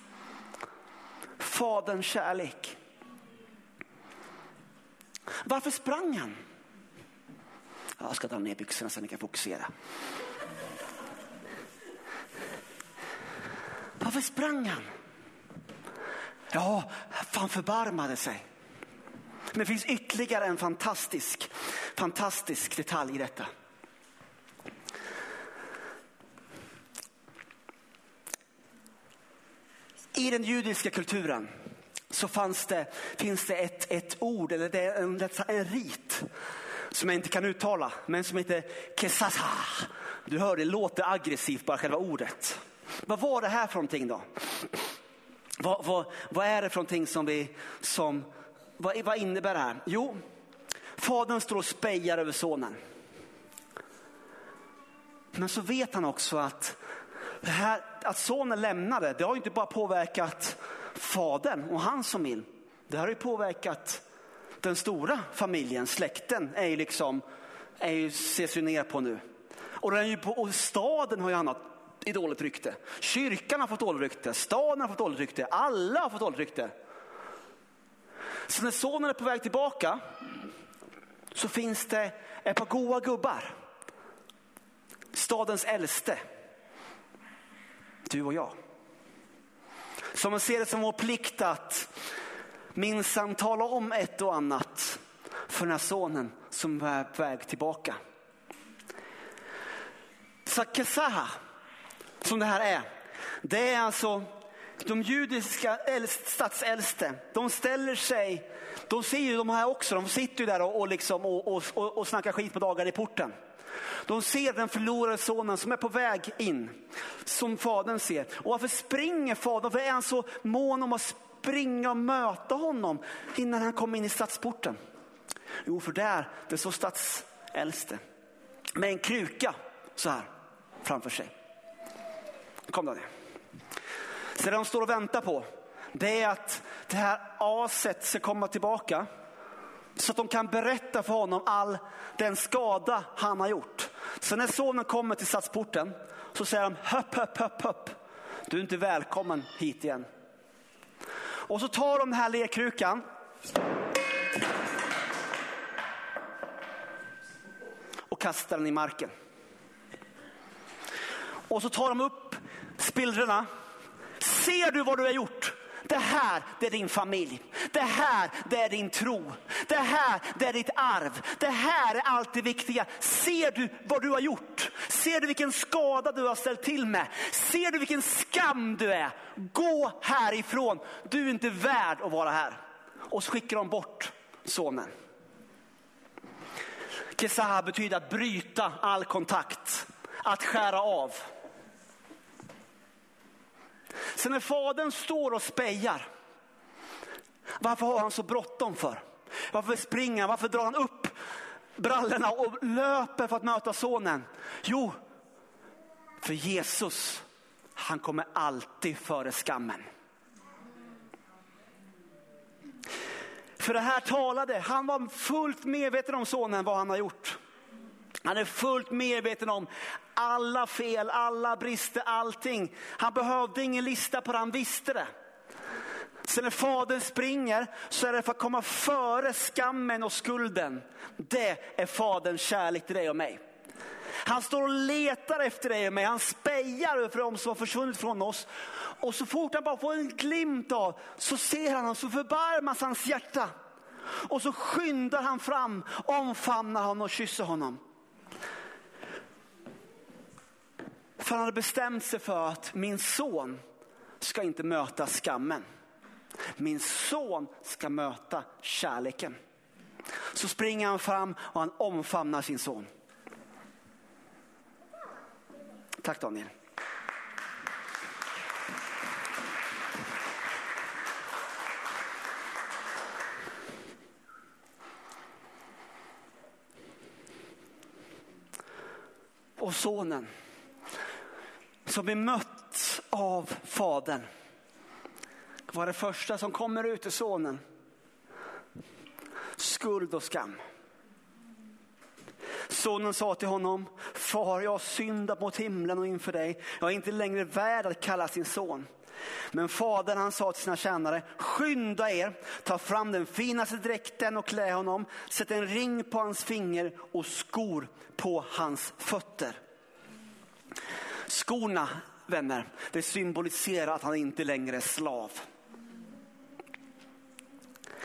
Faderns kärlek. Varför sprang han? Jag ska dra ner byxorna så ni kan fokusera. Varför sprang han? Ja, han förbarmade sig. Men det finns ytterligare en fantastisk, fantastisk detalj i detta. I den judiska kulturen så fanns det, finns det ett, ett ord, eller det är en, en rit som jag inte kan uttala, men som heter kesasa. Du hör, det låter aggressivt bara själva ordet. Vad var det här för någonting då? Vad, vad, vad är det för någonting som vi, som, vad, vad innebär det här? Jo, fadern står och spejar över sonen. Men så vet han också att, det här, att sonen lämnade, det har inte bara påverkat fadern och hans familj. Det har ju påverkat den stora familjen, släkten är ju liksom, är ju, ses ju ner på nu. Och, den är ju på, och staden har ju annat i dåligt rykte. Kyrkan har fått dåligt rykte, staden har fått dåligt rykte, alla har fått dåligt rykte. Så när sonen är på väg tillbaka så finns det ett par goa gubbar. Stadens äldste. Du och jag. Som ser det som vår plikt att minsann tala om ett och annat för den här sonen som är på väg tillbaka. Sakesaha som det här är. Det är alltså de judiska statsäldste. De ställer sig, de ser ju de här också, de sitter ju där och, och, liksom, och, och, och, och snackar skit på dagar i porten. De ser den förlorade sonen som är på väg in, som fadern ser. Och varför springer fadern? Varför är han så mån om att springa och möta honom innan han kommer in i stadsporten? Jo, för där, det står stadsäldste med en kruka så här framför sig. Kom Daniel. Så det de står och väntar på, det är att det här aset ska komma tillbaka. Så att de kan berätta för honom all den skada han har gjort. Så när sonen kommer till stadsporten så säger de höpp, höpp, höpp, höpp. Du är inte välkommen hit igen. Och så tar de den här lekrukan. Och kastar den i marken. Och så tar de upp spillrorna. Ser du vad du har gjort? Det här, det är din familj. Det här, det är din tro. Det här, det är ditt arv. Det här är allt det viktiga. Ser du vad du har gjort? Ser du vilken skada du har ställt till med? Ser du vilken skam du är? Gå härifrån. Du är inte värd att vara här. Och så skickar de bort sonen. Kesaha betyder att bryta all kontakt, att skära av. Så när fadern står och spejar, varför har han så bråttom för? Varför springer han? Varför drar han upp brallorna och löper för att möta sonen? Jo, för Jesus, han kommer alltid före skammen. För det här talade, han var fullt medveten om sonen, vad han har gjort. Han är fullt medveten om alla fel, alla brister, allting. Han behövde ingen lista på det, han visste det. Så när fadern springer så är det för att komma före skammen och skulden. Det är faderns kärlek till dig och mig. Han står och letar efter dig och mig. Han spejar för dem som har försvunnit från oss. Och så fort han bara får en glimt av så ser han och så förbarmas hans hjärta. Och så skyndar han fram, omfamnar honom och kysser honom. För han hade bestämt sig för att min son ska inte möta skammen. Min son ska möta kärleken. Så springer han fram och han omfamnar sin son. Tack Daniel. Och sonen som är mött av fadern var det första som kommer ut ur sonen. Skuld och skam. Sonen sa till honom, far jag har syndat mot himlen och inför dig. Jag är inte längre värd att kalla sin son. Men fadern han sa till sina tjänare, skynda er, ta fram den finaste dräkten och klä honom, sätt en ring på hans finger och skor på hans fötter. Skorna, vänner, det symboliserar att han inte längre är slav.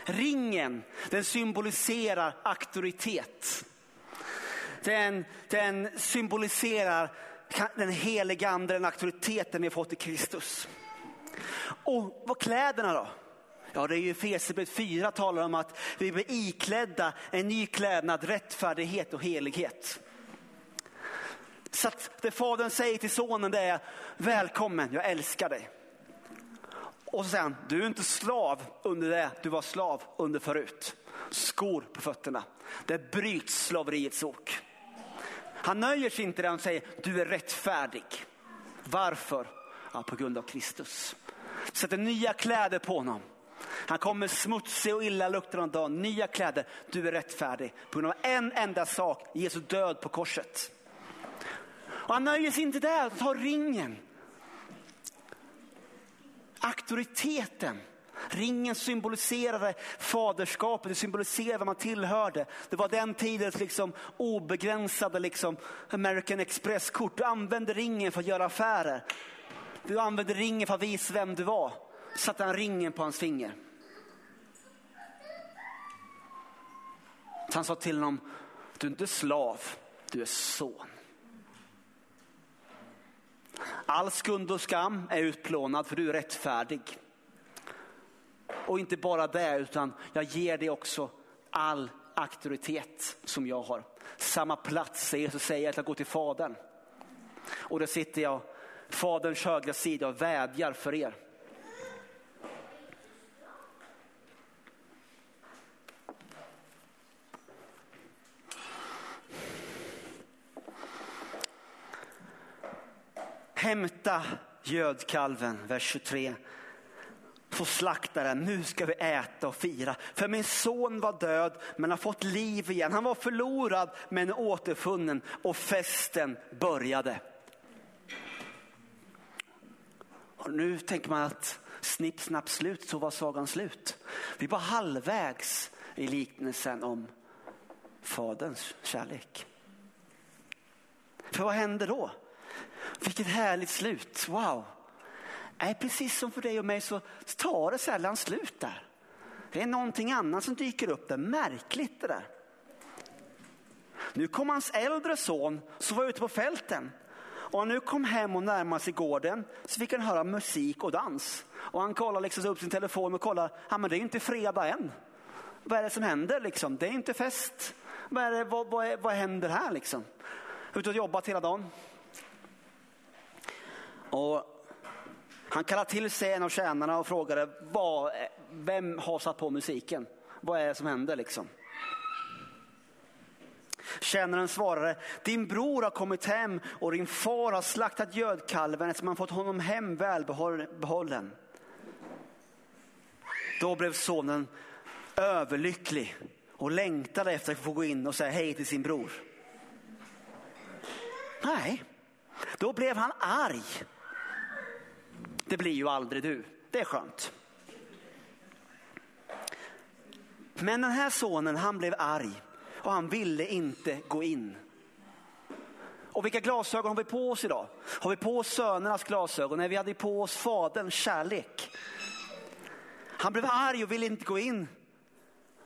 Ringen, den symboliserar auktoritet. Den, den symboliserar den heliga ande, den auktoriteten vi har fått i Kristus. Och vad kläderna då? Ja, det är ju Efesierbrevet 4 talar om att vi blir iklädda en ny klädnad, rättfärdighet och helighet. Så att det fadern säger till sonen det är välkommen, jag älskar dig. Och så säger han, du är inte slav under det du var slav under förut. Skor på fötterna. Det bryts slaveriets ok. Han nöjer sig inte där han säger, du är rättfärdig. Varför? Ja, på grund av Kristus. Sätter nya kläder på honom. Han kommer smutsig och illaluktande en dag. Nya kläder, du är rättfärdig. På grund av en enda sak, Jesu död på korset. Och han nöjer sig inte där, han tar ringen. Auktoriteten. Ringen symboliserade faderskapet, det symboliserade vad man tillhörde. Det var den tidens liksom obegränsade liksom American Express-kort. Du använde ringen för att göra affärer. Du använde ringen för att visa vem du var. Satte han ringen på hans finger. Så han sa till honom, du är inte slav, du är son. All skuld och skam är utplånad för du är rättfärdig. Och inte bara det, utan jag ger dig också all auktoritet som jag har. Samma plats säger Jesus säger att jag går till Fadern. Och då sitter jag Faderns högra sida och vädjar för er. Hämta gödkalven, vers 23. Så slaktaren, nu ska vi äta och fira. För min son var död men har fått liv igen. Han var förlorad men återfunnen och festen började. Och nu tänker man att snipp, snapp, slut, så var sagan slut. Vi var halvvägs i liknelsen om faderns kärlek. För vad händer då? Vilket härligt slut, wow. Nej, precis som för dig och mig så tar det sällan slut där. Det är någonting annat som dyker upp där, märkligt det där. Nu kom hans äldre son som var ute på fälten och han nu kom hem och närmade sig gården så fick han höra musik och dans. Och han kollade liksom upp sin telefon och kollade, ja men det är inte fredag än. Vad är det som händer liksom? Det är inte fest. Vad, är det, vad, vad, är, vad händer här liksom? Ute och jobbat hela dagen. Och han kallade till sig en av tjänarna och frågade, vad, vem har satt på musiken? Vad är det som händer liksom? Tjänaren svarade, din bror har kommit hem och din far har slaktat gödkalven eftersom han fått honom hem välbehållen. Då blev sonen överlycklig och längtade efter att få gå in och säga hej till sin bror. Nej, då blev han arg. Det blir ju aldrig du. Det är skönt. Men den här sonen han blev arg och han ville inte gå in. Och vilka glasögon har vi på oss idag? Har vi på oss sönernas glasögon? Nej, vi hade på oss faderns kärlek. Han blev arg och ville inte gå in.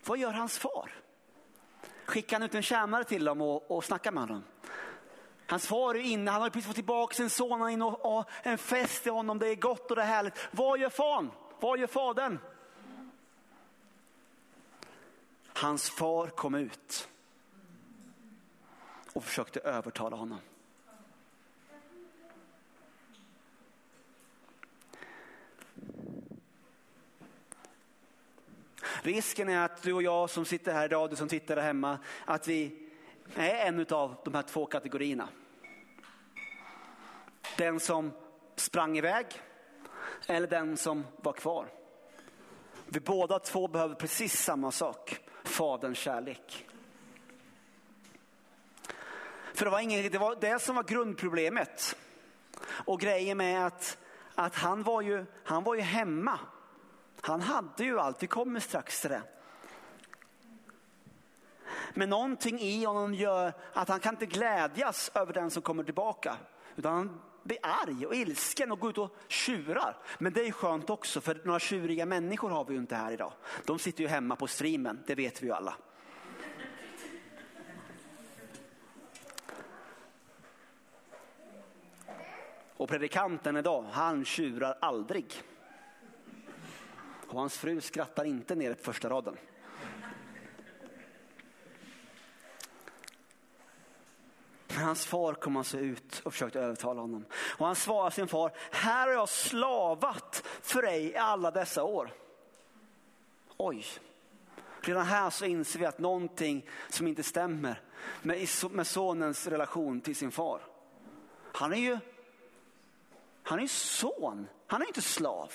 Vad gör hans far? Skickar han ut en tjänare till dem och, och snackar med honom? Hans far är inne, han har precis fått tillbaka sin son, han är inne och, och en fest i honom, det är gott och det är härligt. Vad gör fan? Vad gör fadern? Hans far kom ut och försökte övertala honom. Risken är att du och jag som sitter här idag, du som tittar där hemma, att vi är en av de här två kategorierna. Den som sprang iväg eller den som var kvar. Vi båda två behöver precis samma sak, Faderns kärlek. För det var, ingen, det var det som var grundproblemet. Och grejen med att, att han, var ju, han var ju hemma. Han hade ju allt, vi kommer strax till det. Men någonting i honom gör att han kan inte glädjas över den som kommer tillbaka. Utan han blir arg och ilsken och går ut och tjurar. Men det är skönt också för några tjuriga människor har vi ju inte här idag. De sitter ju hemma på streamen, det vet vi ju alla. Och predikanten idag, han tjurar aldrig. Och hans fru skrattar inte ner på första raden. Hans far kom alltså ut och försökte övertala honom. Och han svarade sin far, här har jag slavat för dig i alla dessa år. Oj, redan här så inser vi att någonting som inte stämmer med, sonens relation till sin far. Han är ju han är son, han är inte slav.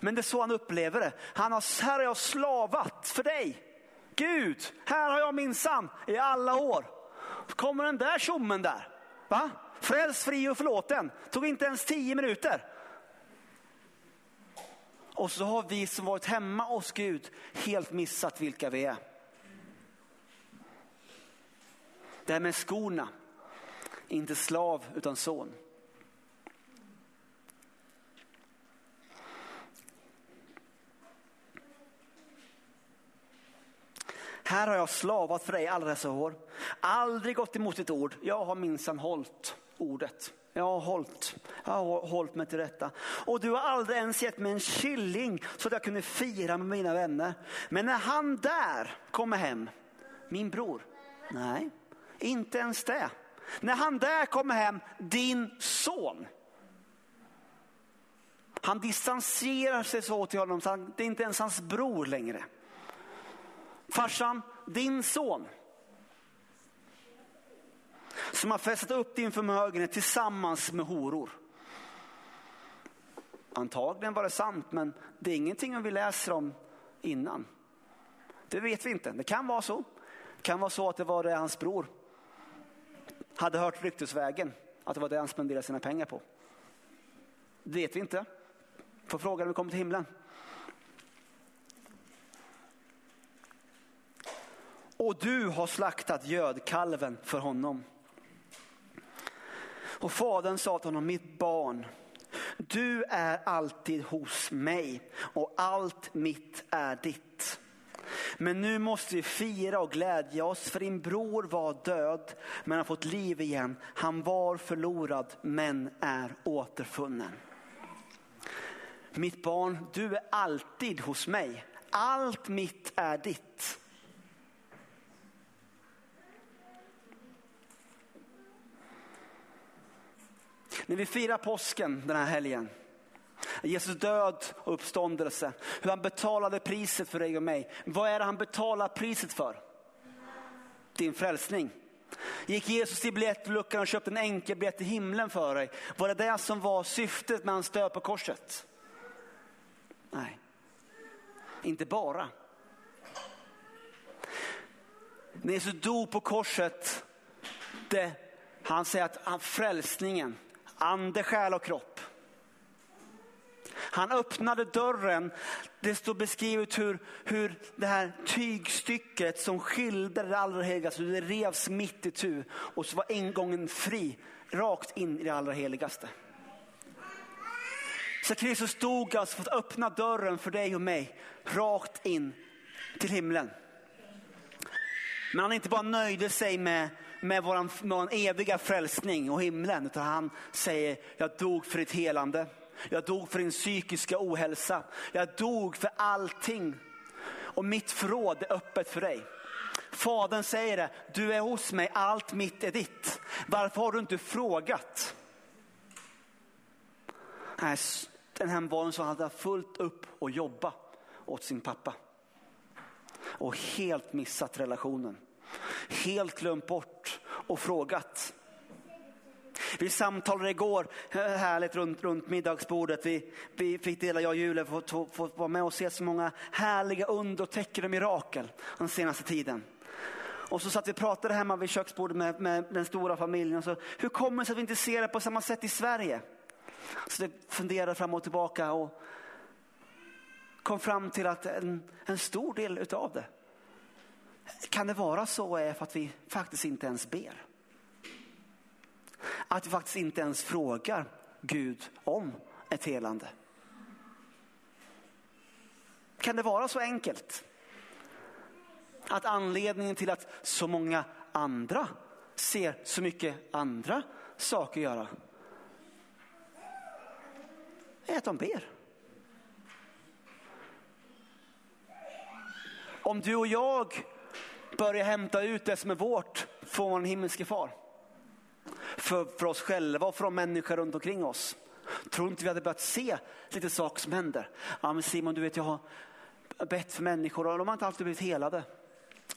Men det är så han upplever det. Han har, här har jag slavat för dig. Gud, här har jag minsann i alla år kommer den där tjommen där. Va? Fräls, fri och förlåten. Tog inte ens tio minuter. Och så har vi som varit hemma hos Gud helt missat vilka vi är. Det här med skorna. Inte slav utan son. Här har jag slavat för dig alla dessa år. Aldrig gått emot ditt ord. Jag har minsann hållit ordet. Jag har hållit, jag har hållit mig till detta. Och du har aldrig ens gett mig en killing så att jag kunde fira med mina vänner. Men när han där kommer hem, min bror, nej, inte ens det. När han där kommer hem, din son. Han distanserar sig så till honom så han, det är inte ens hans bror längre. Farsan, din son som har festat upp din förmögenhet tillsammans med horor. Antagligen var det sant, men det är ingenting vi läser om innan. Det vet vi inte. Det kan vara så. Det kan vara så att det var det hans bror hade hört ryktesvägen, att det var det han spenderade sina pengar på. Det vet vi inte. Får fråga när vi kommer till himlen. Och du har slaktat gödkalven för honom. Och fadern sa till honom, mitt barn, du är alltid hos mig och allt mitt är ditt. Men nu måste vi fira och glädja oss för din bror var död men har fått liv igen. Han var förlorad men är återfunnen. Mitt barn, du är alltid hos mig. Allt mitt är ditt. När vi firar påsken den här helgen, Jesus död och uppståndelse, hur han betalade priset för dig och mig. Vad är det han betalar priset för? Din frälsning. Gick Jesus till biljettluckan och köpte en enkelbiljett till himlen för dig? Var det det som var syftet med hans död på korset? Nej, inte bara. När Jesus dog på korset, det, han säger att han, frälsningen, ande, själ och kropp. Han öppnade dörren. Det står beskrivet hur, hur det här tygstycket som skilde det allra heligaste, det revs mitt i tu och så var ingången fri rakt in i det allra heligaste. Så Kristus stod alltså för att öppna dörren för dig och mig rakt in till himlen. Men han inte bara nöjde sig med, med vår med eviga frälsning och himlen, utan han säger, jag dog för ditt helande. Jag dog för din psykiska ohälsa. Jag dog för allting. Och mitt förråd är öppet för dig. Fadern säger det, du är hos mig, allt mitt är ditt. Varför har du inte frågat? Nej, den här barnen som hade fullt upp och jobba åt sin pappa. Och helt missat relationen. Helt glömt bort och frågat. Vi samtalade igår, härligt runt, runt middagsbordet. Vi, vi fick dela, jag och Julia, fått, fått vara med och se så många härliga under och tecken och mirakel den senaste tiden. Och så satt vi och pratade hemma vid köksbordet med, med den stora familjen. Och så, hur kommer det sig att vi inte ser det på samma sätt i Sverige? Så det funderade fram och tillbaka och kom fram till att en, en stor del utav det kan det vara så är för att vi faktiskt inte ens ber. Att vi faktiskt inte ens frågar Gud om ett helande. Kan det vara så enkelt? Att anledningen till att så många andra ser så mycket andra saker göra är att de ber. Om du och jag Börja hämta ut det som är vårt från vår himmelske far för, för oss själva och för de människor runt omkring oss. Tror inte vi hade börjat se lite saker som händer? Ja men Simon, du vet jag har bett för människor och de har inte alltid blivit helade.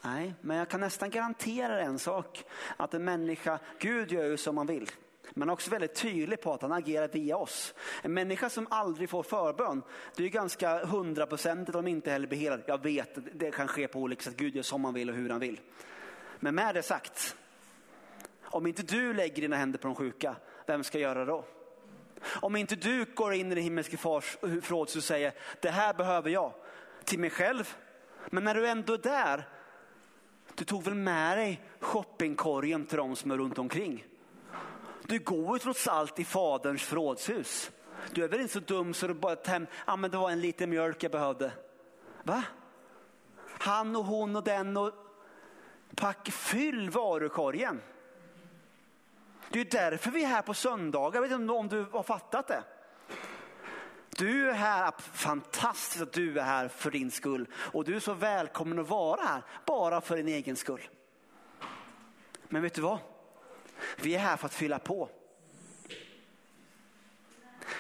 Nej, men jag kan nästan garantera en sak. Att en människa, Gud gör ju som han vill. Men också väldigt tydlig på att han agerar via oss. En människa som aldrig får förbön, det är ganska hundraprocentigt om inte heller blir helad. Jag vet, det kan ske på olika sätt. Gud gör som han vill och hur han vill. Men med det sagt, om inte du lägger dina händer på de sjuka, vem ska göra det då? Om inte du går in i den himmelske fars förråd och säger, det här behöver jag till mig själv. Men när du ändå är där, du tog väl med dig shoppingkorgen till de som är runt omkring. Du går ju trots allt i faderns förrådshus. Du är väl inte så dum så du bara täm, ja men det var en liten mjölk jag behövde. Va? Han och hon och den och pack, fyll varukorgen. Det är därför vi är här på söndagar. Jag vet inte om du har fattat det. Du är här, fantastiskt att du är här för din skull. Och du är så välkommen att vara här, bara för din egen skull. Men vet du vad? Vi är här för att fylla på.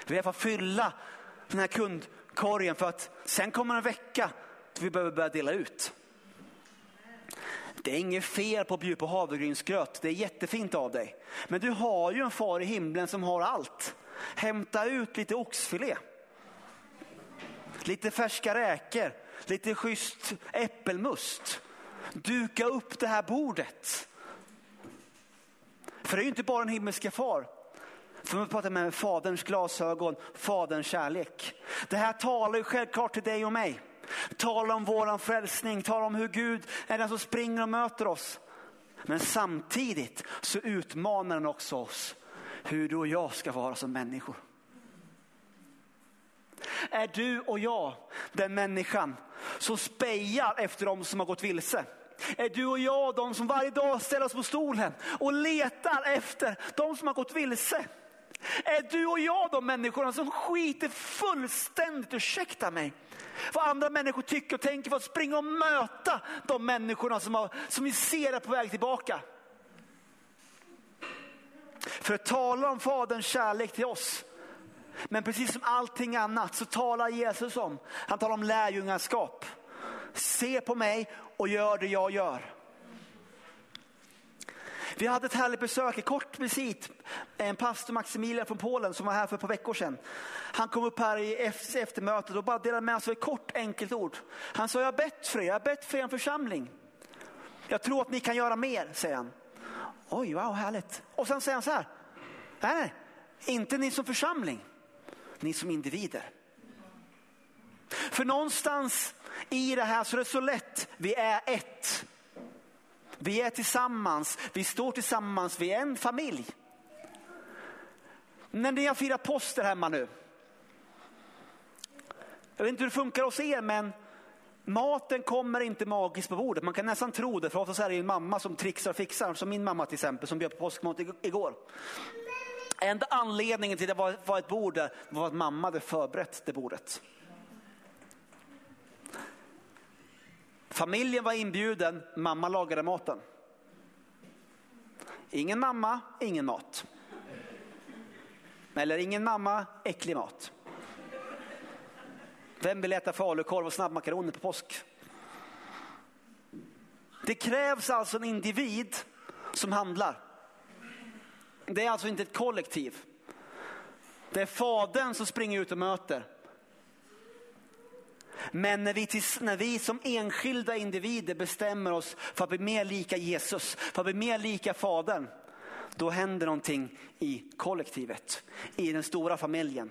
Vi är här för att fylla den här kundkorgen för att sen kommer en vecka då vi behöver börja dela ut. Det är inget fel på att bjuda på havregrynsgröt, det är jättefint av dig. Men du har ju en far i himlen som har allt. Hämta ut lite oxfilé. Lite färska räkor, lite schysst äppelmust. Duka upp det här bordet. För det är ju inte bara en himmelska far. För man pratar med faderns glasögon, faderns kärlek. Det här talar ju självklart till dig och mig. Talar om våran frälsning, talar om hur Gud är den som springer och möter oss. Men samtidigt så utmanar den också oss hur du och jag ska vara som människor. Är du och jag den människan som spejar efter dem som har gått vilse? Är du och jag de som varje dag ställer oss på stolen och letar efter de som har gått vilse? Är du och jag de människorna som skiter fullständigt, ursäkta mig, vad andra människor tycker och tänker för att springa och möta de människorna som, har, som vi ser är på väg tillbaka? För att tala om Faderns kärlek till oss. Men precis som allting annat så talar Jesus om, han talar om lärjungaskap. Se på mig och gör det jag gör. Vi hade ett härligt besök, ett kort visit. En pastor Maximilian från Polen som var här för ett par veckor sedan. Han kom upp här i eftermötet och bara delade med sig ett kort enkelt ord. Han sa, jag har bett för er, jag har bett för er församling. Jag tror att ni kan göra mer, säger han. Oj, wow, härligt. Och sen säger han så här, nej, nej, inte ni som församling, ni som individer. För någonstans i det här så är det så lätt, vi är ett. Vi är tillsammans, vi står tillsammans, vi är en familj. När ni har firat påsk hemma nu. Jag vet inte hur det funkar hos er men maten kommer inte magiskt på bordet. Man kan nästan tro det för ofta är det en mamma som trixar och fixar. Som min mamma till exempel som bjöd på påskmat igår. Enda anledningen till att det var ett bord där var att mamma hade förberett det bordet. Familjen var inbjuden, mamma lagade maten. Ingen mamma, ingen mat. Eller ingen mamma, äcklig mat. Vem vill äta falukorv och snabbmakaroner på påsk? Det krävs alltså en individ som handlar. Det är alltså inte ett kollektiv. Det är fadern som springer ut och möter. Men när vi, när vi som enskilda individer bestämmer oss för att bli mer lika Jesus, för att bli mer lika Fadern, då händer någonting i kollektivet, i den stora familjen.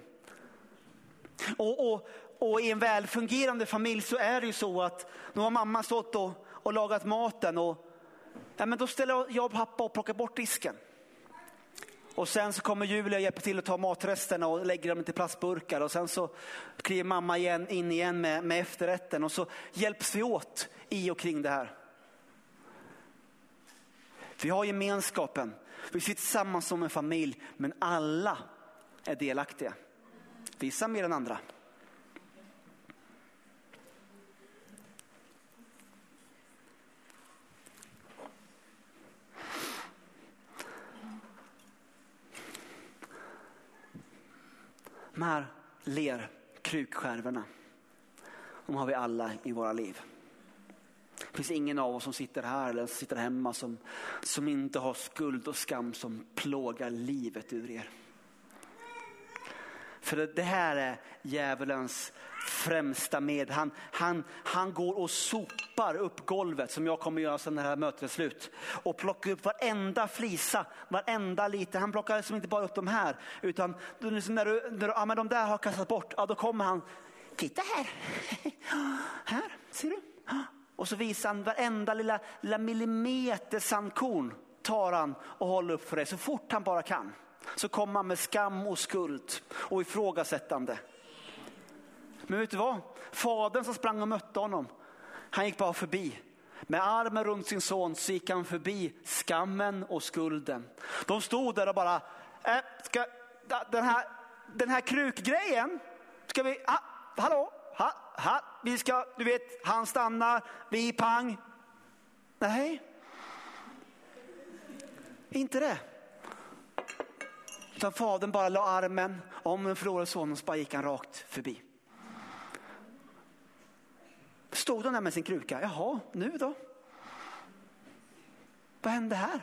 Och, och, och i en välfungerande familj så är det ju så att nu har mamma stått och, och lagat maten och ja, men då ställer jag och pappa och plockar bort disken. Och sen så kommer Julia och hjälper till att ta matresterna och lägger dem i plastburkar. Och sen så kliver mamma igen, in igen med, med efterrätten och så hjälps vi åt i och kring det här. Vi har gemenskapen, vi sitter tillsammans som en familj, men alla är delaktiga. Vissa mer än andra. Här lerkrukskärvorna, de har vi alla i våra liv. Det finns ingen av oss som sitter här eller sitter hemma som, som inte har skuld och skam som plågar livet ur er. För det här är djävulens främsta med. Han, han, han går och sopar upp golvet som jag kommer göra sen när det här mötet är slut. Och plockar upp varenda flisa, varenda lite. Han plockar liksom inte bara upp de här utan liksom när, du, när du, ja, men de där har kastat bort, ja, då kommer han. Titta här, här ser du. Och så visar han varenda lilla, lilla millimeter sandkorn tar han och håller upp för dig så fort han bara kan. Så kommer han med skam och skuld och ifrågasättande. Men vet du vad? Fadern som sprang och mötte honom, han gick bara förbi. Med armen runt sin son så gick han förbi skammen och skulden. De stod där och bara, äh, ska, den, här, den här krukgrejen, ska vi, ha, hallå, ha, ha, vi ska, du vet, han stannar, vi pang. Nej, inte det. Utan fadern bara la armen om den förlorade sonen och så bara gick han rakt förbi. Stod de där med sin kruka. Jaha, nu då? vad hände här?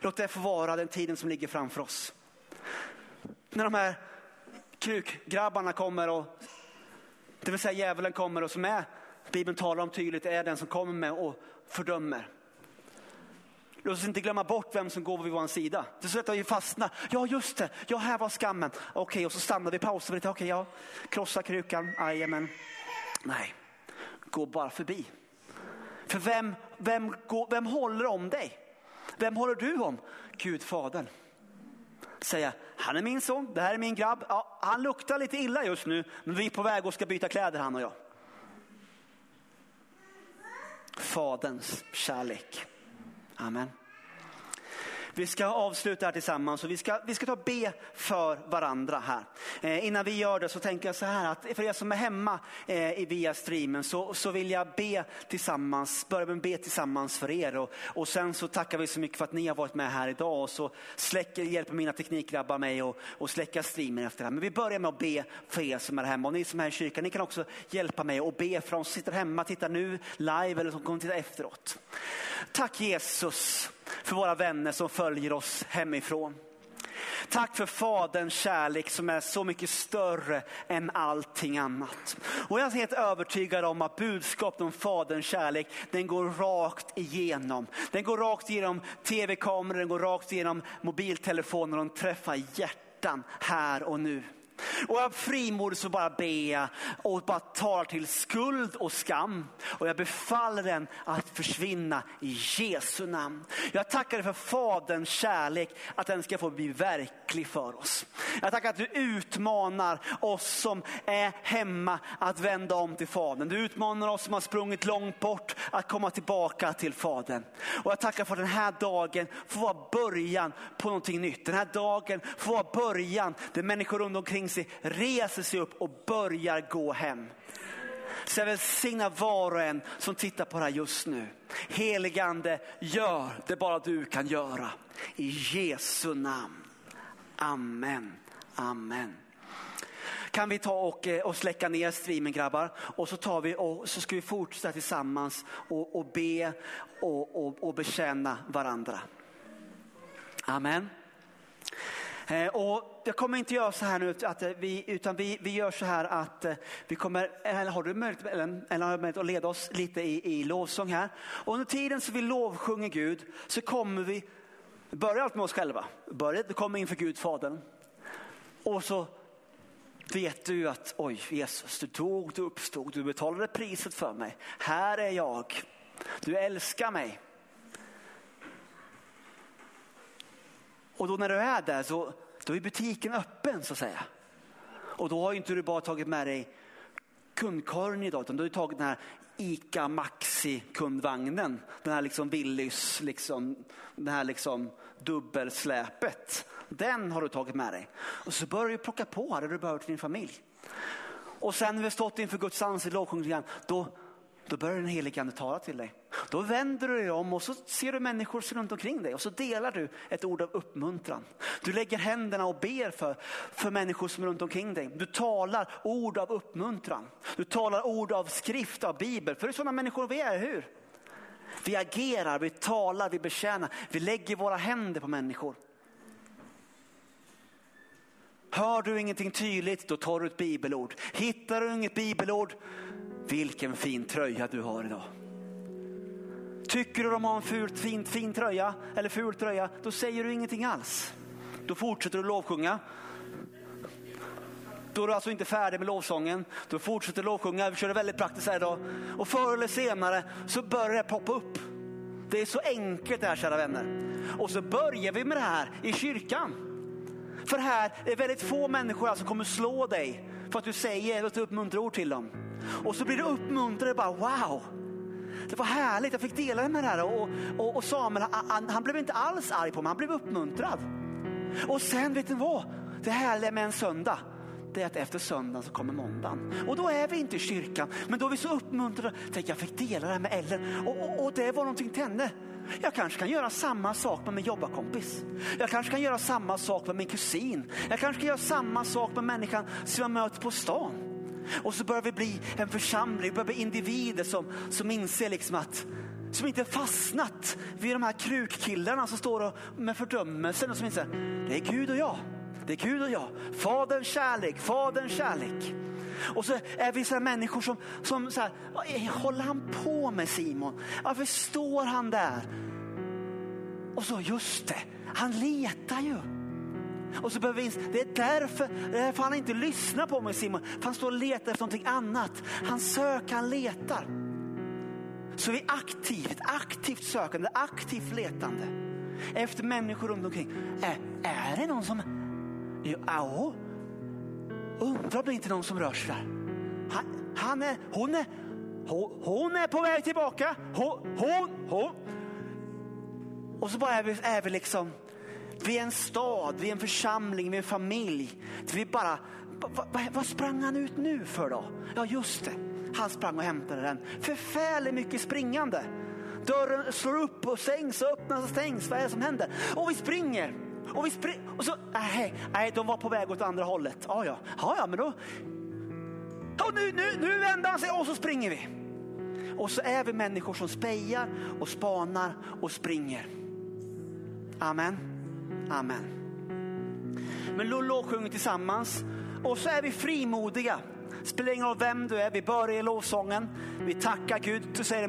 Låt det få vara den tiden som ligger framför oss. När de här krukgrabbarna kommer och det vill säga djävulen kommer och som är, Bibeln talar om tydligt, är den som kommer med och fördömer. Låt oss inte glömma bort vem som går vid vår sida. Det är så att vi fastnar. Ja, just det. Ja, här var skammen. Okej, okay, och så stannar vi, pausar lite. Okej, okay, ja, krossa krukan. Jajamän. Nej, gå bara förbi. För vem, vem, går, vem håller om dig? Vem håller du om? Gud, Fadern. Säga, han är min son, det här är min grabb. Ja, han luktar lite illa just nu, men vi är på väg och ska byta kläder han och jag. Faderns kärlek. Amen. Vi ska avsluta här tillsammans och vi ska, vi ska ta be för varandra här. Eh, innan vi gör det så tänker jag så här att för er som är hemma eh, via streamen så, så vill jag be tillsammans, börja med att be tillsammans för er och, och sen så tackar vi så mycket för att ni har varit med här idag och så släcker, hjälper mina teknikgrabbar mig och, och släcka streamen efter det här. Men vi börjar med att be för er som är hemma och ni som är i kyrkan, ni kan också hjälpa mig och be för de som sitter hemma, tittar nu live eller som kommer titta efteråt. Tack Jesus för våra vänner som följer oss hemifrån. Tack för Faderns kärlek som är så mycket större än allting annat. Och jag är helt övertygad om att budskapet om Faderns kärlek, den går rakt igenom. Den går rakt igenom tv-kameror, den går rakt igenom mobiltelefoner och den träffar hjärtan här och nu. Och jag frimodigt så bara ber jag och bara tar till skuld och skam. Och jag befaller den att försvinna i Jesu namn. Jag tackar dig för Faderns kärlek, att den ska få bli verklig för oss. Jag tackar att du utmanar oss som är hemma att vända om till Fadern. Du utmanar oss som har sprungit långt bort att komma tillbaka till Fadern. Och jag tackar för den här dagen får vara början på någonting nytt. Den här dagen får vara början där människor runt omkring omkring sig reser sig upp och börjar gå hem. Så jag välsignar var och en som tittar på det här just nu. Heligande, gör det bara du kan göra. I Jesu namn. Amen. Amen. Kan vi ta och, eh, och släcka ner streamen grabbar? Och så, tar vi och, så ska vi fortsätta tillsammans och, och be och, och, och bekänna varandra. Amen. Eh, och jag kommer inte göra så här nu, att eh, vi, utan vi, vi gör så här att eh, vi kommer, eller har du möjlighet, eller, eller har möjlighet att leda oss lite i, i lovsång här. Och under tiden som vi lovsjunger Gud så kommer vi, börja allt med oss själva, börja komma inför Gud Fadern. Och så vet du att oj Jesus, du dog, du uppstod, du betalade priset för mig. Här är jag, du älskar mig. Och då när du är där så då är butiken öppen så att säga. Och då har inte du bara tagit med dig kundkorgen idag utan du har tagit den här ICA Maxi kundvagnen. Den här liksom Willys, liksom, den här liksom dubbelsläpet. Den har du tagit med dig. Och så börjar du plocka på det du behöver till din familj. Och sen när vi har stått inför Guds ansikte i lovsjungningen, då då börjar den helige ande tala till dig. Då vänder du dig om och så ser du människor runt omkring dig och så delar du ett ord av uppmuntran. Du lägger händerna och ber för, för människor som är runt omkring dig. Du talar ord av uppmuntran. Du talar ord av skrift, av bibel. För det är sådana människor vi är, hur? Vi agerar, vi talar, vi betjänar. Vi lägger våra händer på människor. Hör du ingenting tydligt, då tar du ett bibelord. Hittar du inget bibelord, vilken fin tröja du har idag. Tycker du de har en fult, fin, fin tröja eller ful tröja, då säger du ingenting alls. Då fortsätter du lovsjunga. Då är du alltså inte färdig med lovsången. Då fortsätter du lovsjunga. Vi kör det väldigt praktiskt här idag. Och förr eller senare så börjar det poppa upp. Det är så enkelt det här kära vänner. Och så börjar vi med det här i kyrkan. För här är väldigt få människor alltså som alltså kommer slå dig för att du säger ett uppmuntrande till dem. Och så blir du uppmuntrad bara wow. Det var härligt, jag fick dela med det här. Och, och, och Samuel han, han, blev inte alls arg på mig, han blev uppmuntrad. Och sen vet ni vad? Det härliga med en söndag, det är att efter söndagen så kommer måndagen. Och då är vi inte i kyrkan, men då är vi så uppmuntrade. Tänk, jag fick dela det här med Ellen och, och, och det var någonting till henne. Jag kanske kan göra samma sak med min jobbarkompis. Jag kanske kan göra samma sak med min kusin. Jag kanske kan göra samma sak med människan som jag möter på stan. Och så börjar vi bli en församling, vi börjar bli individer som, som inser liksom att som inte fastnat vid de här krukkillarna som står och, med fördömelsen och som inser det är Gud och jag. Det är Gud och jag. Faderns kärlek, Faderns kärlek. Och så är vi sådana människor som, som så här, håller han på med Simon? Varför står han där? Och så, just det, han letar ju. Och så behöver vi, det är därför, det är därför han inte lyssnar på mig Simon. För han står och letar efter någonting annat. Han söker, han letar. Så vi är aktivt, aktivt sökande, aktivt letande efter människor runt omkring. Är, är det någon som... Ja, undrar om det inte är någon som rör sig där. Han, han är, hon är, hon, hon, är på väg tillbaka. Hon, hon, hon. Och så bara är vi, är vi liksom vi är en stad, vi är en församling, vi är en familj. Vi bara, vad, vad sprang han ut nu för då? Ja just det, han sprang och hämtade den. Förfärligt mycket springande. Dörren slår upp och stängs och öppnas och stängs. Vad är det som händer? Och vi springer. Och vi springer. Och så, nej, nej, de var på väg åt andra hållet. Ja, ja, ja, ja men då. Och nu, nu, nu vänder han sig och så springer vi. Och så är vi människor som spejar och spanar och springer. Amen. Amen. Men Lollo sjunger tillsammans och så är vi frimodiga. Spelar ingen roll vem du är, vi börjar i lovsången. Vi tackar Gud, du säger